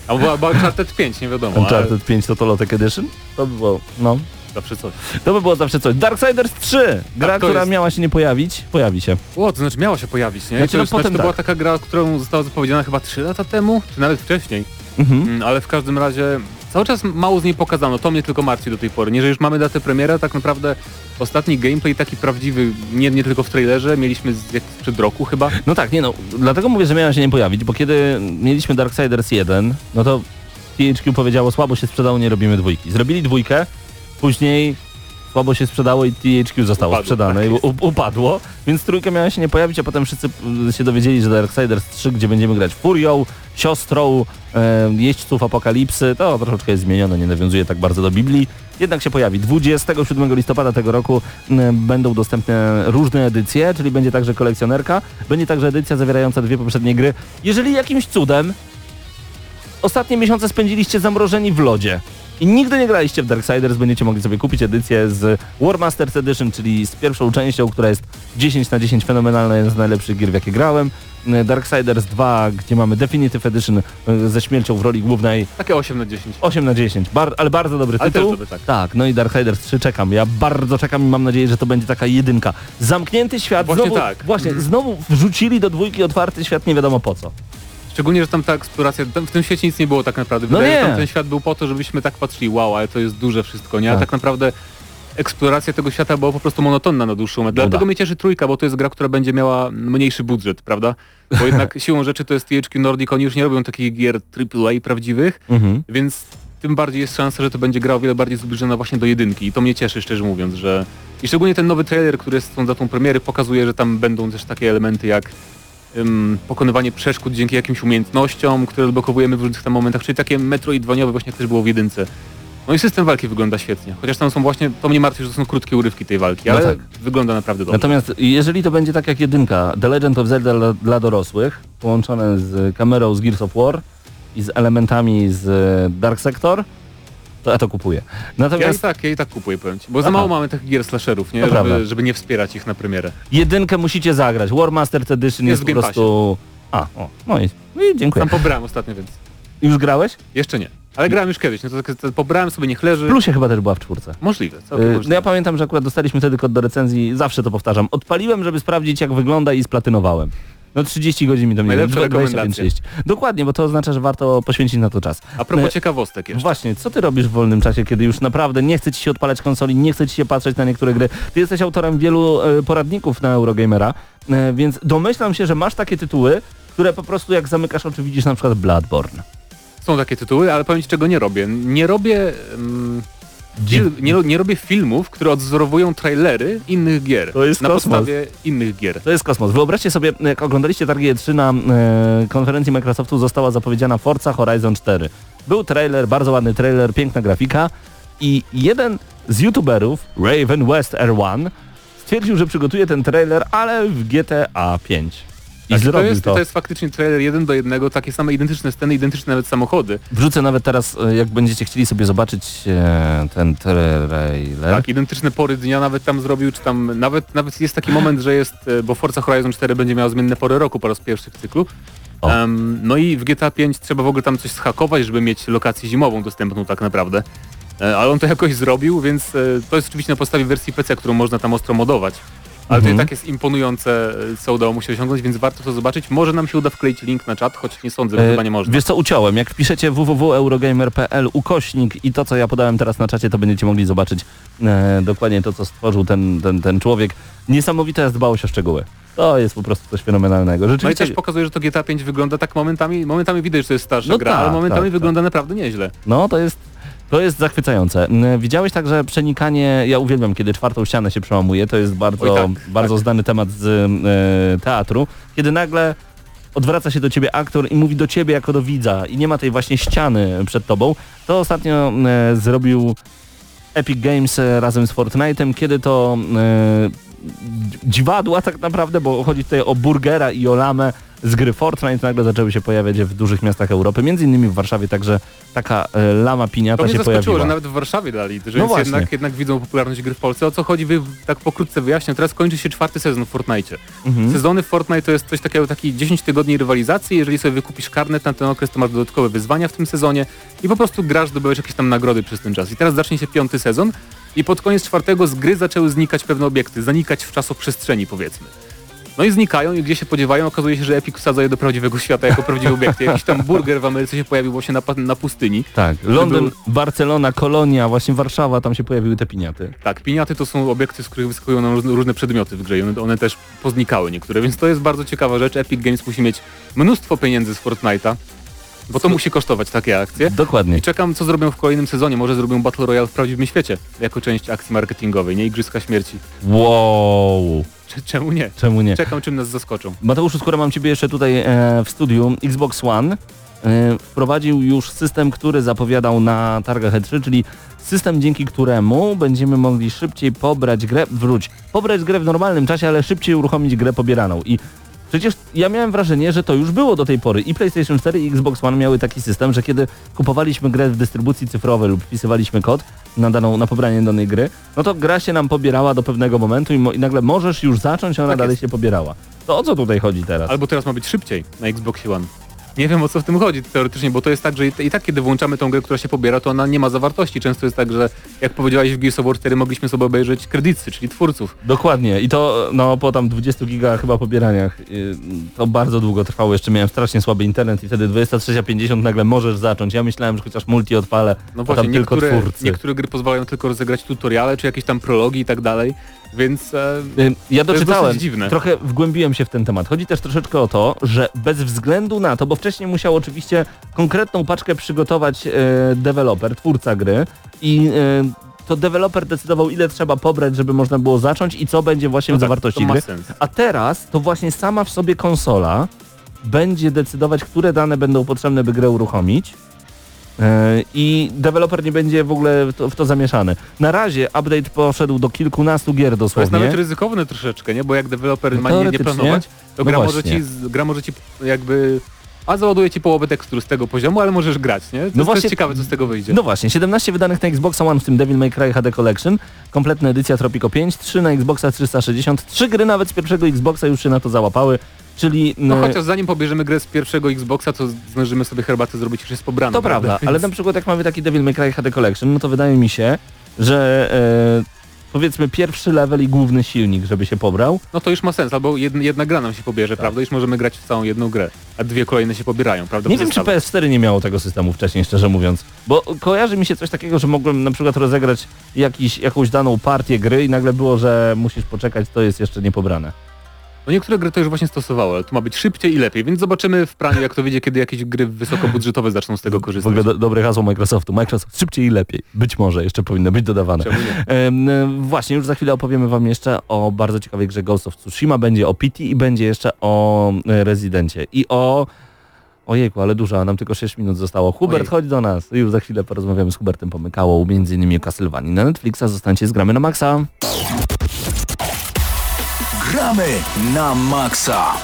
Albo albo Uncharted 5, nie wiadomo, ale Uncharted 5 Totalotek Edition? To by było, no, zawsze coś. to by było zawsze coś. Darksiders 3! Gra, Tak, to która jest- miała się nie pojawić, pojawi się. O, to znaczy miała się pojawić, nie? Znaczy, to, no potem znaczy, to tak. była taka gra, którą została zapowiedziana chyba 3 lata temu, czy nawet wcześniej. Mhm. Mm, ale w każdym razie cały czas mało z niej pokazano, to mnie tylko martwi do tej pory. Nie, że już mamy datę premiera, tak naprawdę ostatni gameplay taki prawdziwy, nie, nie tylko w trailerze, mieliśmy z, jak sprzed roku chyba. No tak, nie no, dlatego mówię, że miała się nie pojawić, bo kiedy mieliśmy Darksiders 1, no to THQ powiedziało, słabo się sprzedało, nie robimy dwójki. Zrobili dwójkę, później słabo się sprzedało i THQ zostało Upadło, sprzedane tak i upadło, więc trójka miała się nie pojawić, a potem wszyscy się dowiedzieli, że Darksiders 3, gdzie będziemy grać Furią, siostrą, e, jeźdźców apokalipsy, to troszeczkę jest zmienione, nie nawiązuje tak bardzo do Biblii. Jednak się pojawi. 27 listopada tego roku będą dostępne różne edycje, czyli będzie także kolekcjonerka, będzie także edycja zawierająca dwie poprzednie gry. Jeżeli jakimś cudem ostatnie miesiące spędziliście zamrożeni w lodzie i nigdy nie graliście w Darksiders, będziecie mogli sobie kupić edycję z War Masters Edition, czyli z pierwszą częścią, która jest 10 na 10 fenomenalna, jedna z najlepszych gier, w jakie grałem. Darksiders 2, gdzie mamy Definitive Edition e, ze śmiercią w roli głównej Takie 8 na 10. 8 na 10, Bar ale bardzo dobry Ale tytuł. też dobry, tak. tak, no i Darksiders 3 czekam. Ja bardzo czekam i mam nadzieję, że to będzie taka jedynka. Zamknięty świat, Właśnie znowu, tak. właśnie, Mhm. znowu wrzucili do dwójki otwarty świat nie wiadomo po co. Szczególnie, że tam ta eksploracja, tam w tym świecie nic nie było tak naprawdę. No Wydaje się, nie. że tam ten świat był po to, żebyśmy tak patrzyli, wow, ale to jest duże wszystko, nie? A Tak. tak naprawdę eksploracja tego świata była po prostu monotonna na dłuższą metę. Dlatego Nuda. mnie cieszy trójka, bo to jest gra, która będzie miała mniejszy budżet, prawda? Bo jednak [laughs] siłą rzeczy to jest THQ Nordic, oni już nie robią takich gier AAA prawdziwych, Mhm. więc tym bardziej jest szansa, że to będzie gra o wiele bardziej zbliżona właśnie do jedynki i to mnie cieszy, szczerze mówiąc, że... I szczególnie ten nowy trailer, który jest tą datą premiery, pokazuje, że tam będą też takie elementy jak pokonywanie przeszkód dzięki jakimś umiejętnościom, które odblokowujemy w różnych tam momentach, czyli takie metroidwaniowe właśnie jak też było w jedynce. No i system walki wygląda świetnie, chociaż tam są właśnie, to mnie martwi, że to są krótkie urywki tej walki, No ale tak. wygląda naprawdę dobrze. Natomiast jeżeli to będzie tak jak jedynka, The Legend of Zelda dla, dla dorosłych, połączone z kamerą z Gears of War i z elementami z e, Dark Sector, to ja to kupuję. Ja i Natomiast tak, ja i tak kupuję, powiem ci, bo za Aha. mało mamy takich gier slasherów, nie? Żeby, żeby nie wspierać ich na premierę. jedynkę musicie zagrać. War Masters Edition jest, Jest po prostu... A, o, no i, no i dziękuję. Tam pobrałem ostatnio, więc Już grałeś? jeszcze nie. Ale grałem już kiedyś, no to, tak- to pobrałem sobie, niech leży. W plusie chyba też była w czwórce. Możliwe, Yy, możliwe. No ja pamiętam, że akurat dostaliśmy wtedy kod do recenzji, zawsze to powtarzam. Odpaliłem, żeby sprawdzić jak wygląda i splatynowałem. No 30 godzin mi to mnie Najlepsza rekomendacja. Dokładnie, bo to oznacza, że warto poświęcić na to czas. A propos E, ciekawostek jeszcze. Właśnie, co ty robisz w wolnym czasie, kiedy już naprawdę nie chce ci się odpalać konsoli, nie chce ci się patrzeć na niektóre gry? Ty jesteś autorem wielu e, poradników na Eurogamera, e, więc domyślam się, że masz takie tytuły, które po prostu jak zamykasz oczy widzisz na przykład Bloodborne. Są takie tytuły, ale powiem ci czego nie robię. Nie robię... mm, nie, nie robię filmów, które odzorowują trailery innych gier. To jest Na kosmos. podstawie innych gier. To jest kosmos. Wyobraźcie sobie, jak oglądaliście targi E3 na e, konferencji Microsoftu została zapowiedziana Forza Horizon 4. Był trailer, bardzo ładny trailer, piękna grafika i jeden z youtuberów, Raven West R1, stwierdził, że przygotuje ten trailer, ale w GTA 5. I Tak, to, zrobił jest, to. to jest faktycznie trailer jeden do jednego, takie same identyczne sceny, identyczne nawet samochody. Wrzucę nawet teraz, e, jak będziecie chcieli sobie zobaczyć e, ten trailer. Tak, identyczne pory dnia nawet tam zrobił, czy tam nawet, nawet jest taki moment, że jest, e, bo Forza Horizon 4 będzie miała zmienne pory roku po raz pierwszy w cyklu. Em, no i w GTA 5 trzeba w ogóle tam coś schakować, żeby mieć lokację zimową dostępną tak naprawdę. E, Ale on to jakoś zrobił, więc e, to jest oczywiście na podstawie wersji PC, którą można tam ostro modować. Ale to i Mhm. tak jest imponujące, e, co udało mu się osiągnąć, więc warto to zobaczyć. Może nam się uda wkleić link na czat, choć nie sądzę, że chyba nie można. E, Wiesz co, uciąłem. Jak wpiszecie www.eurogamer.pl ukośnik i to, co ja podałem teraz na czacie, to będziecie mogli zobaczyć e, dokładnie to, co stworzył ten, ten, ten człowiek. Niesamowita jest dbałość o szczegóły. To jest po prostu coś fenomenalnego. No i Rzeczywiście, też pokazuje, że to GTA 5 wygląda tak momentami, momentami widać, że to jest starsza No gra, tak, ale momentami tak, wygląda naprawdę nieźle. no to jest, to jest zachwycające. Widziałeś także przenikanie, ja uwielbiam, kiedy czwartą ścianę się przełamuje, to jest bardzo, tak, bardzo tak. znany temat z e, teatru, kiedy nagle odwraca się do ciebie aktor i mówi do ciebie jako do widza i nie ma tej właśnie ściany przed tobą. To ostatnio e, zrobił Epic Games e, razem z Fortnite'em, kiedy to dzi- dziwadła tak naprawdę, bo chodzi tutaj o burgera i o lamę z gry Fortnite nagle zaczęły się pojawiać w dużych miastach Europy, między innymi w Warszawie także taka e, lama To piniata mnie się zaskoczyło, pojawiła. że nawet w Warszawie dali, że No jednak, jednak widzą popularność gry w Polsce. O co chodzi, wy tak pokrótce wyjaśnię. Teraz kończy się czwarty sezon w Fortnite. Mhm. Sezony w Fortnite to jest coś takiego, taki 10 tygodni rywalizacji. Jeżeli sobie wykupisz karnet na ten okres, to masz dodatkowe wyzwania w tym sezonie i po prostu grasz, zdobywałeś jakieś tam nagrody przez ten czas. I teraz zacznie się piąty sezon i pod koniec czwartego z gry zaczęły znikać pewne obiekty, zanikać w czasoprzestrzeni powiedzmy. No i znikają i gdzie się podziewają, okazuje się, że Epic wsadza je do prawdziwego świata jako prawdziwe obiekty. Jakiś tam burger w Ameryce się pojawił właśnie na, na pustyni. Tak, Londyn, był- Barcelona, Kolonia, właśnie Warszawa, tam się pojawiły te piniaty. Tak, piniaty to są obiekty, z których wyskakują nam różne, różne przedmioty w grze i one, one też poznikały niektóre, więc to jest bardzo ciekawa rzecz. Epic Games musi mieć mnóstwo pieniędzy z Fortnite'a, bo to musi kosztować takie akcje. Dokładnie. I czekam, co zrobią w kolejnym sezonie. Może zrobią Battle Royale w prawdziwym świecie, jako część akcji marketingowej, nie Igrzyska Śmierci. Wow, Cze- Czemu nie? czemu nie? Czekam, czym nas zaskoczą. Mateuszu, skoro mam Ciebie jeszcze tutaj e, w studiu, Xbox One e, wprowadził już system, który zapowiadał na targach E3, czyli system, dzięki któremu będziemy mogli szybciej pobrać grę, wróć, pobrać grę w normalnym czasie, ale szybciej uruchomić grę pobieraną. I przecież ja miałem wrażenie, że to już było do tej pory. I PlayStation 4 i Xbox One miały taki system, że kiedy kupowaliśmy grę w dystrybucji cyfrowej lub wpisywaliśmy kod na daną, na pobranie danej gry, no to gra się nam pobierała do pewnego momentu i, mo- i nagle możesz już zacząć, a ona Tak dalej jest. się pobierała. To o co tutaj chodzi teraz? Albo teraz ma być szybciej na Xbox One. Nie wiem o co w tym chodzi teoretycznie, bo to jest tak, że i, tak kiedy włączamy tą grę, która się pobiera, to ona nie ma zawartości. Często jest tak, że jak powiedziałeś w Gears of War 4 mogliśmy sobie obejrzeć kredyty, czyli twórców. Dokładnie i to no po tam 20 giga chyba pobieraniach yy, to bardzo długo trwało, jeszcze miałem strasznie słaby internet i wtedy 23.50 nagle możesz zacząć. Ja myślałem, że chociaż multi odpalę, No właśnie, tam tylko niektóre, twórcy. niektóre gry pozwalają tylko rozegrać tutoriale, czy jakieś tam prologi i tak dalej, więc e, Y, Ja To jest doczytałem, dziwne. trochę wgłębiłem się w ten temat. Chodzi też troszeczkę o to, że bez względu na to, bo wcześniej musiał oczywiście konkretną paczkę przygotować e, deweloper, twórca gry i e, to deweloper decydował ile trzeba pobrać, żeby można było zacząć i co będzie właśnie no w tak, zawartości gry. sens. A teraz to właśnie sama w sobie konsola będzie decydować, które dane będą potrzebne, by grę uruchomić. E, I deweloper nie będzie w ogóle w to, w to zamieszany. Na razie update poszedł do kilkunastu gier To jest dosłownie. nawet ryzykowne troszeczkę, nie? Bo jak deweloper No ma nie, nie planować, to No gra, może ci, gra może ci jakby... A załaduje ci połowę tekstur z tego poziomu, ale możesz grać, nie? To, jest, to właśnie- jest ciekawe, co z tego wyjdzie. No właśnie, 17 wydanych na Xboxa One, w tym Devil May Cry HD Collection, kompletna edycja Tropico 5, 3 na Xboxa 360, 3 gry nawet z pierwszego Xboxa już się na to załapały, czyli... No e, chociaż zanim pobierzemy grę z pierwszego Xboxa, to zdążymy sobie herbatę zrobić, już jest pobrana. To prawda, ale Więc- na przykład jak mamy taki Devil May Cry HD Collection, no to wydaje mi się, że e, powiedzmy pierwszy level i główny silnik, żeby się pobrał. No to już ma sens, albo jedna, jedna gra nam się pobierze, prawda? Już możemy grać w całą jedną grę, a dwie kolejne się pobierają, prawda? Nie wiem, czy zestawach. PS4 nie miało tego systemu wcześniej, szczerze mówiąc. Bo kojarzy mi się coś takiego, że mogłem na przykład rozegrać jakiś, jakąś daną partię gry i nagle było, że musisz poczekać, to jest jeszcze niepobrane. No niektóre gry to już właśnie stosowały, ale tu ma być szybciej i lepiej, więc zobaczymy w praniu, jak to wyjdzie, kiedy jakieś gry wysokobudżetowe zaczną z tego W korzystać. ogóle do, dobre hasło Microsoftu. Microsoft szybciej i lepiej. Być może jeszcze powinno być dodawane. Czemu nie? Em, e, właśnie, już za chwilę opowiemy wam jeszcze o bardzo ciekawej grze Ghost of Tsushima, będzie o PT i będzie jeszcze o e, Rezydencie. I o... Ojejku, ale dużo, a nam tylko 6 minut zostało. Hubert, Ojej. chodź do nas. Już za chwilę porozmawiamy z Hubertem Pomykało, między innymi o Castlevanii na Netflixa. Zostańcie z Gramy na Maxa. Gramy na maksa.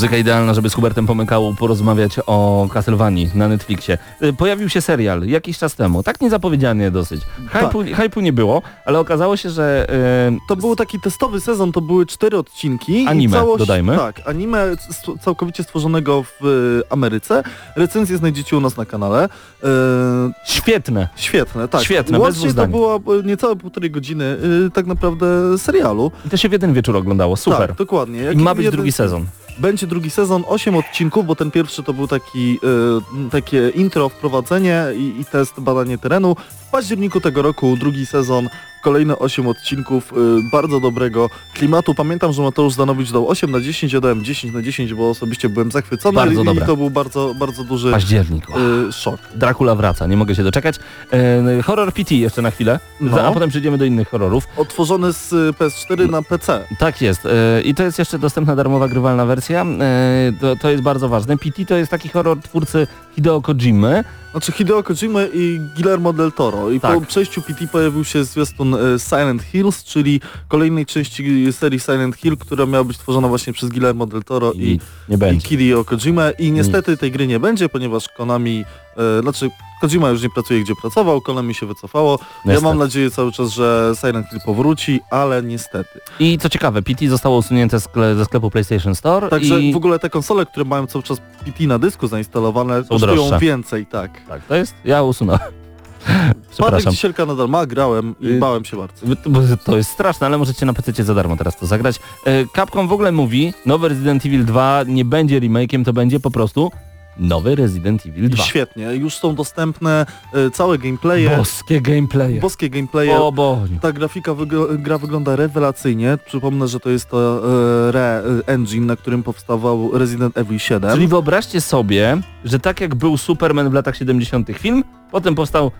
Muzyka idealna, żeby z Hubertem Pomykałą porozmawiać o Castlevanii na Netflixie. Y, Pojawił się serial jakiś czas temu, tak niezapowiedzianie dosyć. Hypu, hypu nie było, ale okazało się, że y, To był taki testowy sezon, to były cztery odcinki. Anime, i całość, dodajmy. Tak, anime całkowicie stworzonego w e, Ameryce. Recenzję znajdziecie u nas na kanale. E, świetne. świetne, tak. Świetne, bez Łącznie dwóch to było e, niecałe półtorej godziny e, tak naprawdę serialu. I to się w jeden wieczór oglądało, super. Tak, dokładnie. I Jak ma być jeden- drugi sezon. Będzie drugi sezon, 8 odcinków, bo ten pierwszy to był taki e, takie intro, wprowadzenie i, i test badanie terenu. W październiku tego roku drugi sezon, kolejne 8 odcinków e, bardzo dobrego klimatu. Pamiętam, że Mateusz Zanowicz dał 8 na 10, ja dałem 10 na 10, bo osobiście byłem zachwycony Bardzo i dobre. to był bardzo, bardzo duży Październik. e, szok. Dracula wraca, nie mogę się doczekać. E, horror PT jeszcze na chwilę, No. a potem przejdziemy do innych horrorów. Otworzony z e, PS4 na PC. Tak jest. E, I to jest jeszcze dostępna darmowa grywalna wersja. E, to, to jest bardzo ważne. PT to jest taki horror twórcy Hideo Kojimy. Znaczy Hideo Kojima i Guillermo del Toro. I Tak. po przejściu PT pojawił się zwiastun e, Silent Hills, czyli kolejnej części serii Silent Hill, która miała być tworzona właśnie przez Guillermo del Toro i, I i będzie. Hideo Kojima. I niestety tej gry nie będzie, ponieważ Konami, e, znaczy Kojima już nie pracuje gdzie pracował, Konami się wycofało. Ja Niestety. mam nadzieję cały czas, że Silent Hill powróci, ale niestety. I co ciekawe, PT zostało usunięte skle- ze sklepu PlayStation Store Także i... w ogóle te konsole, które mają cały czas PT na dysku zainstalowane, kosztują droższe. więcej, tak. Tak, to jest... Ja usunąłem. [laughs] Patryk. Ciesielka nadal ma, grałem i Y, bałem się bardzo. To jest straszne, ale możecie na PC za darmo teraz to zagrać. E, Capcom w ogóle mówi, nowy Resident Evil 2 nie będzie remake'iem, to będzie po prostu nowy Resident Evil I 2. świetnie, już są dostępne e, całe gameplaye, Boskie gameplaye. boskie gameplaye. O Boziu. Ta grafika, gra wygląda rewelacyjnie. Przypomnę, że to jest to e, Re e, Engine, na którym powstawał Resident Evil 7. Czyli wyobraźcie sobie, że tak jak był Superman w latach 70. film, potem powstał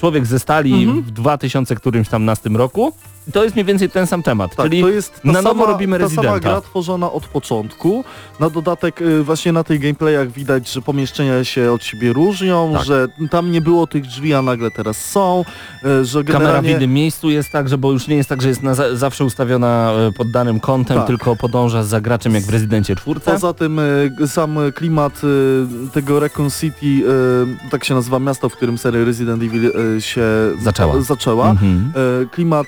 Człowiek ze Stali Mhm. w 2000 którymś tam nastym roku. To jest mniej więcej ten sam temat. Tak, czyli to jest na nowo sama, robimy ta sama Residenta. gra tworzona od początku. Na dodatek y, właśnie na tej gameplayach widać, że pomieszczenia się od siebie różnią, Tak. że tam nie było tych drzwi, a nagle teraz są, y, że kamera w generalnie... innym miejscu jest tak, że bo już nie jest tak, że jest za zawsze ustawiona e, pod danym kątem, Tak. tylko podąża za graczem jak w Rezydencie 4. Poza tym y, sam klimat y, tego Recon City, y, tak się nazywa miasto, w którym seria Resident Evil y, się Zaczęła. zaczęła. Mhm. Klimat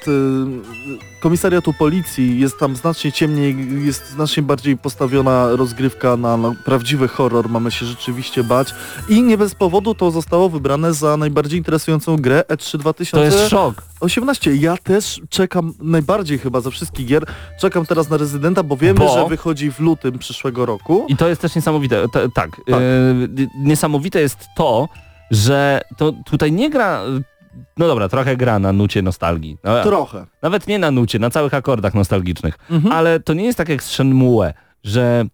komisariatu policji jest tam znacznie ciemniej, jest znacznie bardziej postawiona rozgrywka na, na prawdziwy horror, mamy się rzeczywiście bać i nie bez powodu to zostało wybrane za najbardziej interesującą grę E E3 To jest szok. 2018. Ja też czekam najbardziej chyba ze wszystkich gier, czekam teraz na Rezydenta, bo wiemy, Bo- że wychodzi w lutym przyszłego roku. I to jest też niesamowite. T- tak. E, niesamowite jest to, że to tutaj nie gra... No dobra, trochę gra na nucie nostalgii. No, Trochę. Nawet nie na nucie, na całych akordach nostalgicznych. Mhm. Ale to nie jest tak jak z Shenmue, że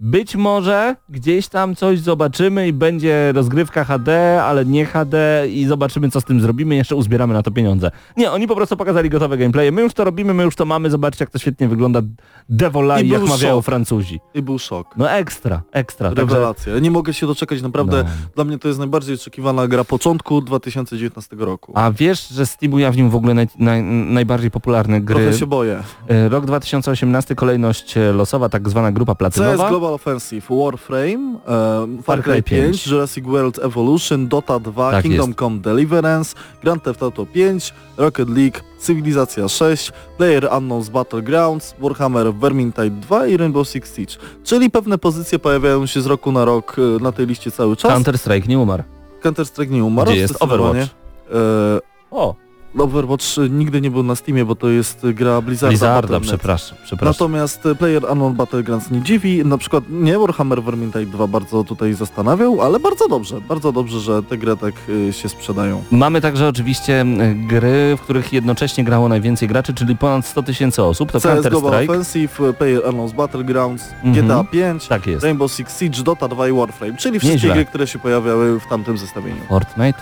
być może gdzieś tam coś zobaczymy i będzie rozgrywka HD, ale nie HD i zobaczymy co z tym zrobimy, jeszcze uzbieramy na to pieniądze. Nie, oni po prostu pokazali gotowe gameplaye. My już to robimy, my już to mamy, zobaczcie jak to świetnie wygląda. Devolai, I jak mawiają szok. Francuzi. I był szok. No ekstra, ekstra. Także, Rewelacja. Ja nie mogę się doczekać, naprawdę no. dla mnie to jest najbardziej oczekiwana gra początku 2019 roku. A wiesz, że Steam ujawnił w ogóle naj, naj, najbardziej popularne gry? Trochę się boję. E, Rok 2018, kolejność e, losowa, tak zwana grupa platynowa. Global Offensive, Warframe, e, Far Cry Cry 5, 5, Jurassic World Evolution, Dota 2, Tak Kingdom jest. Come Deliverance, Grand Theft Auto 5, Rocket League, Cywilizacja 6, Player Unknown's Battlegrounds, Warhammer Vermintide 2 i Rainbow Six Siege. Czyli pewne pozycje pojawiają się z roku na rok e, na tej liście cały czas. Counter-Strike nie umarł. Counter-Strike nie umarł. Gdzie jest. Overwatch? E, O, Overwatch e, nigdy nie był na Steamie, bo to jest e, gra Blizzarda. Blizzarda, przepraszam, przepraszam. Natomiast e, Player Unknown Battlegrounds nie dziwi, na przykład nie Warhammer Vermintide 2 bardzo tutaj zastanawiał, ale bardzo dobrze, bardzo dobrze, że te gry tak się sprzedają. Mamy także oczywiście gry, w których jednocześnie grało najwięcej graczy, czyli ponad 100 tysięcy osób. To CS Global. Offensive, Player Unknown's Battlegrounds, Mhm. GTA 5, Tak. Rainbow Six Siege, Dota 2 i Warframe, czyli wszystkie Nieźle. gry, które się pojawiały w tamtym zestawieniu. Fortnite?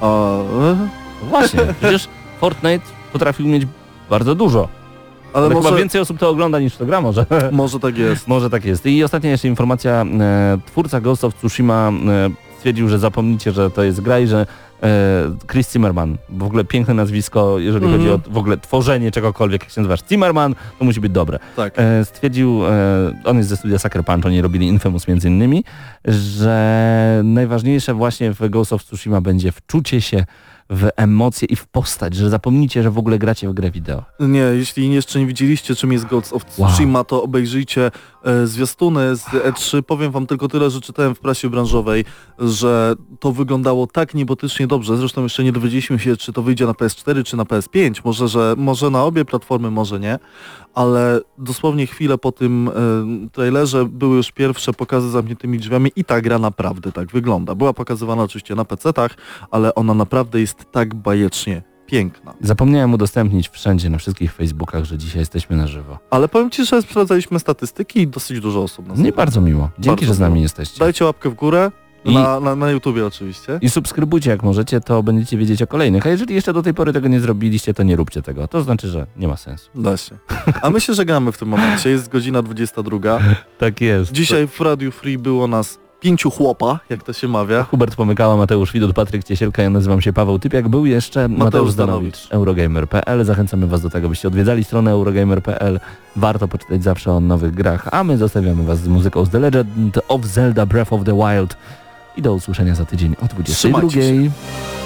No Właśnie, [laughs] przecież Fortnite potrafił mieć bardzo dużo. ale Ale może, chyba więcej osób to ogląda niż to gra może. [laughs] może tak jest. Może tak jest. I ostatnia jeszcze informacja. E, twórca Ghost of Tsushima e, stwierdził, że zapomnicie, że to jest gra i że e, Chris Zimmerman, w ogóle piękne nazwisko, jeżeli Mhm. chodzi o w ogóle tworzenie czegokolwiek, jak się nazywasz Zimmerman, to musi być dobre. Tak. E, stwierdził, e, on jest ze studia Sucker Punch, oni robili Infamous między innymi, że najważniejsze właśnie w Ghost of Tsushima będzie wczucie się w emocje i w postać, że zapomnicie, że w ogóle gracie w grę wideo. Nie, jeśli jeszcze nie widzieliście czym jest Ghost of Wow. Tsushima, to obejrzyjcie e, zwiastuny z E3. Powiem wam tylko tyle, że czytałem w prasie branżowej, że to wyglądało tak niebotycznie dobrze. Zresztą jeszcze nie dowiedzieliśmy się, czy to wyjdzie na PS4, czy na PS5. Może, że, może na obie platformy, może nie. Ale dosłownie chwilę po tym e, trailerze były już pierwsze pokazy zamkniętymi drzwiami i ta gra naprawdę tak wygląda. Była pokazywana oczywiście na PC-tach, ale ona naprawdę jest tak bajecznie piękna. Zapomniałem udostępnić wszędzie, na wszystkich Facebookach, że dzisiaj jesteśmy na żywo. Ale powiem Ci, że sprawdzaliśmy statystyki i dosyć dużo osób nas Nie bardzo miło. Dzięki, Bardzo że z nami miło. jesteście. Dajcie łapkę w górę, I- na, na, na YouTubie oczywiście. I subskrybujcie jak możecie, to będziecie wiedzieć o kolejnych. A jeżeli jeszcze do tej pory tego nie zrobiliście, to nie róbcie tego. To znaczy, że nie ma sensu. Da się. A my się żegnamy w tym momencie, jest godzina 22. [laughs] Tak jest. Dzisiaj w Radiu Free było nas pięciu chłopa, jak to się mawia. Hubert Pomykała, Mateusz Widut, Patryk Ciesielka, ja nazywam się Paweł Typiak, był jeszcze Mateusz. Zdanowicz, Eurogamer.pl. Zachęcamy Was do tego, byście odwiedzali stronę Eurogamer.pl. Warto poczytać zawsze o nowych grach, a my zostawiamy Was z muzyką z The Legend of Zelda Breath of the Wild i do usłyszenia za tydzień o 22.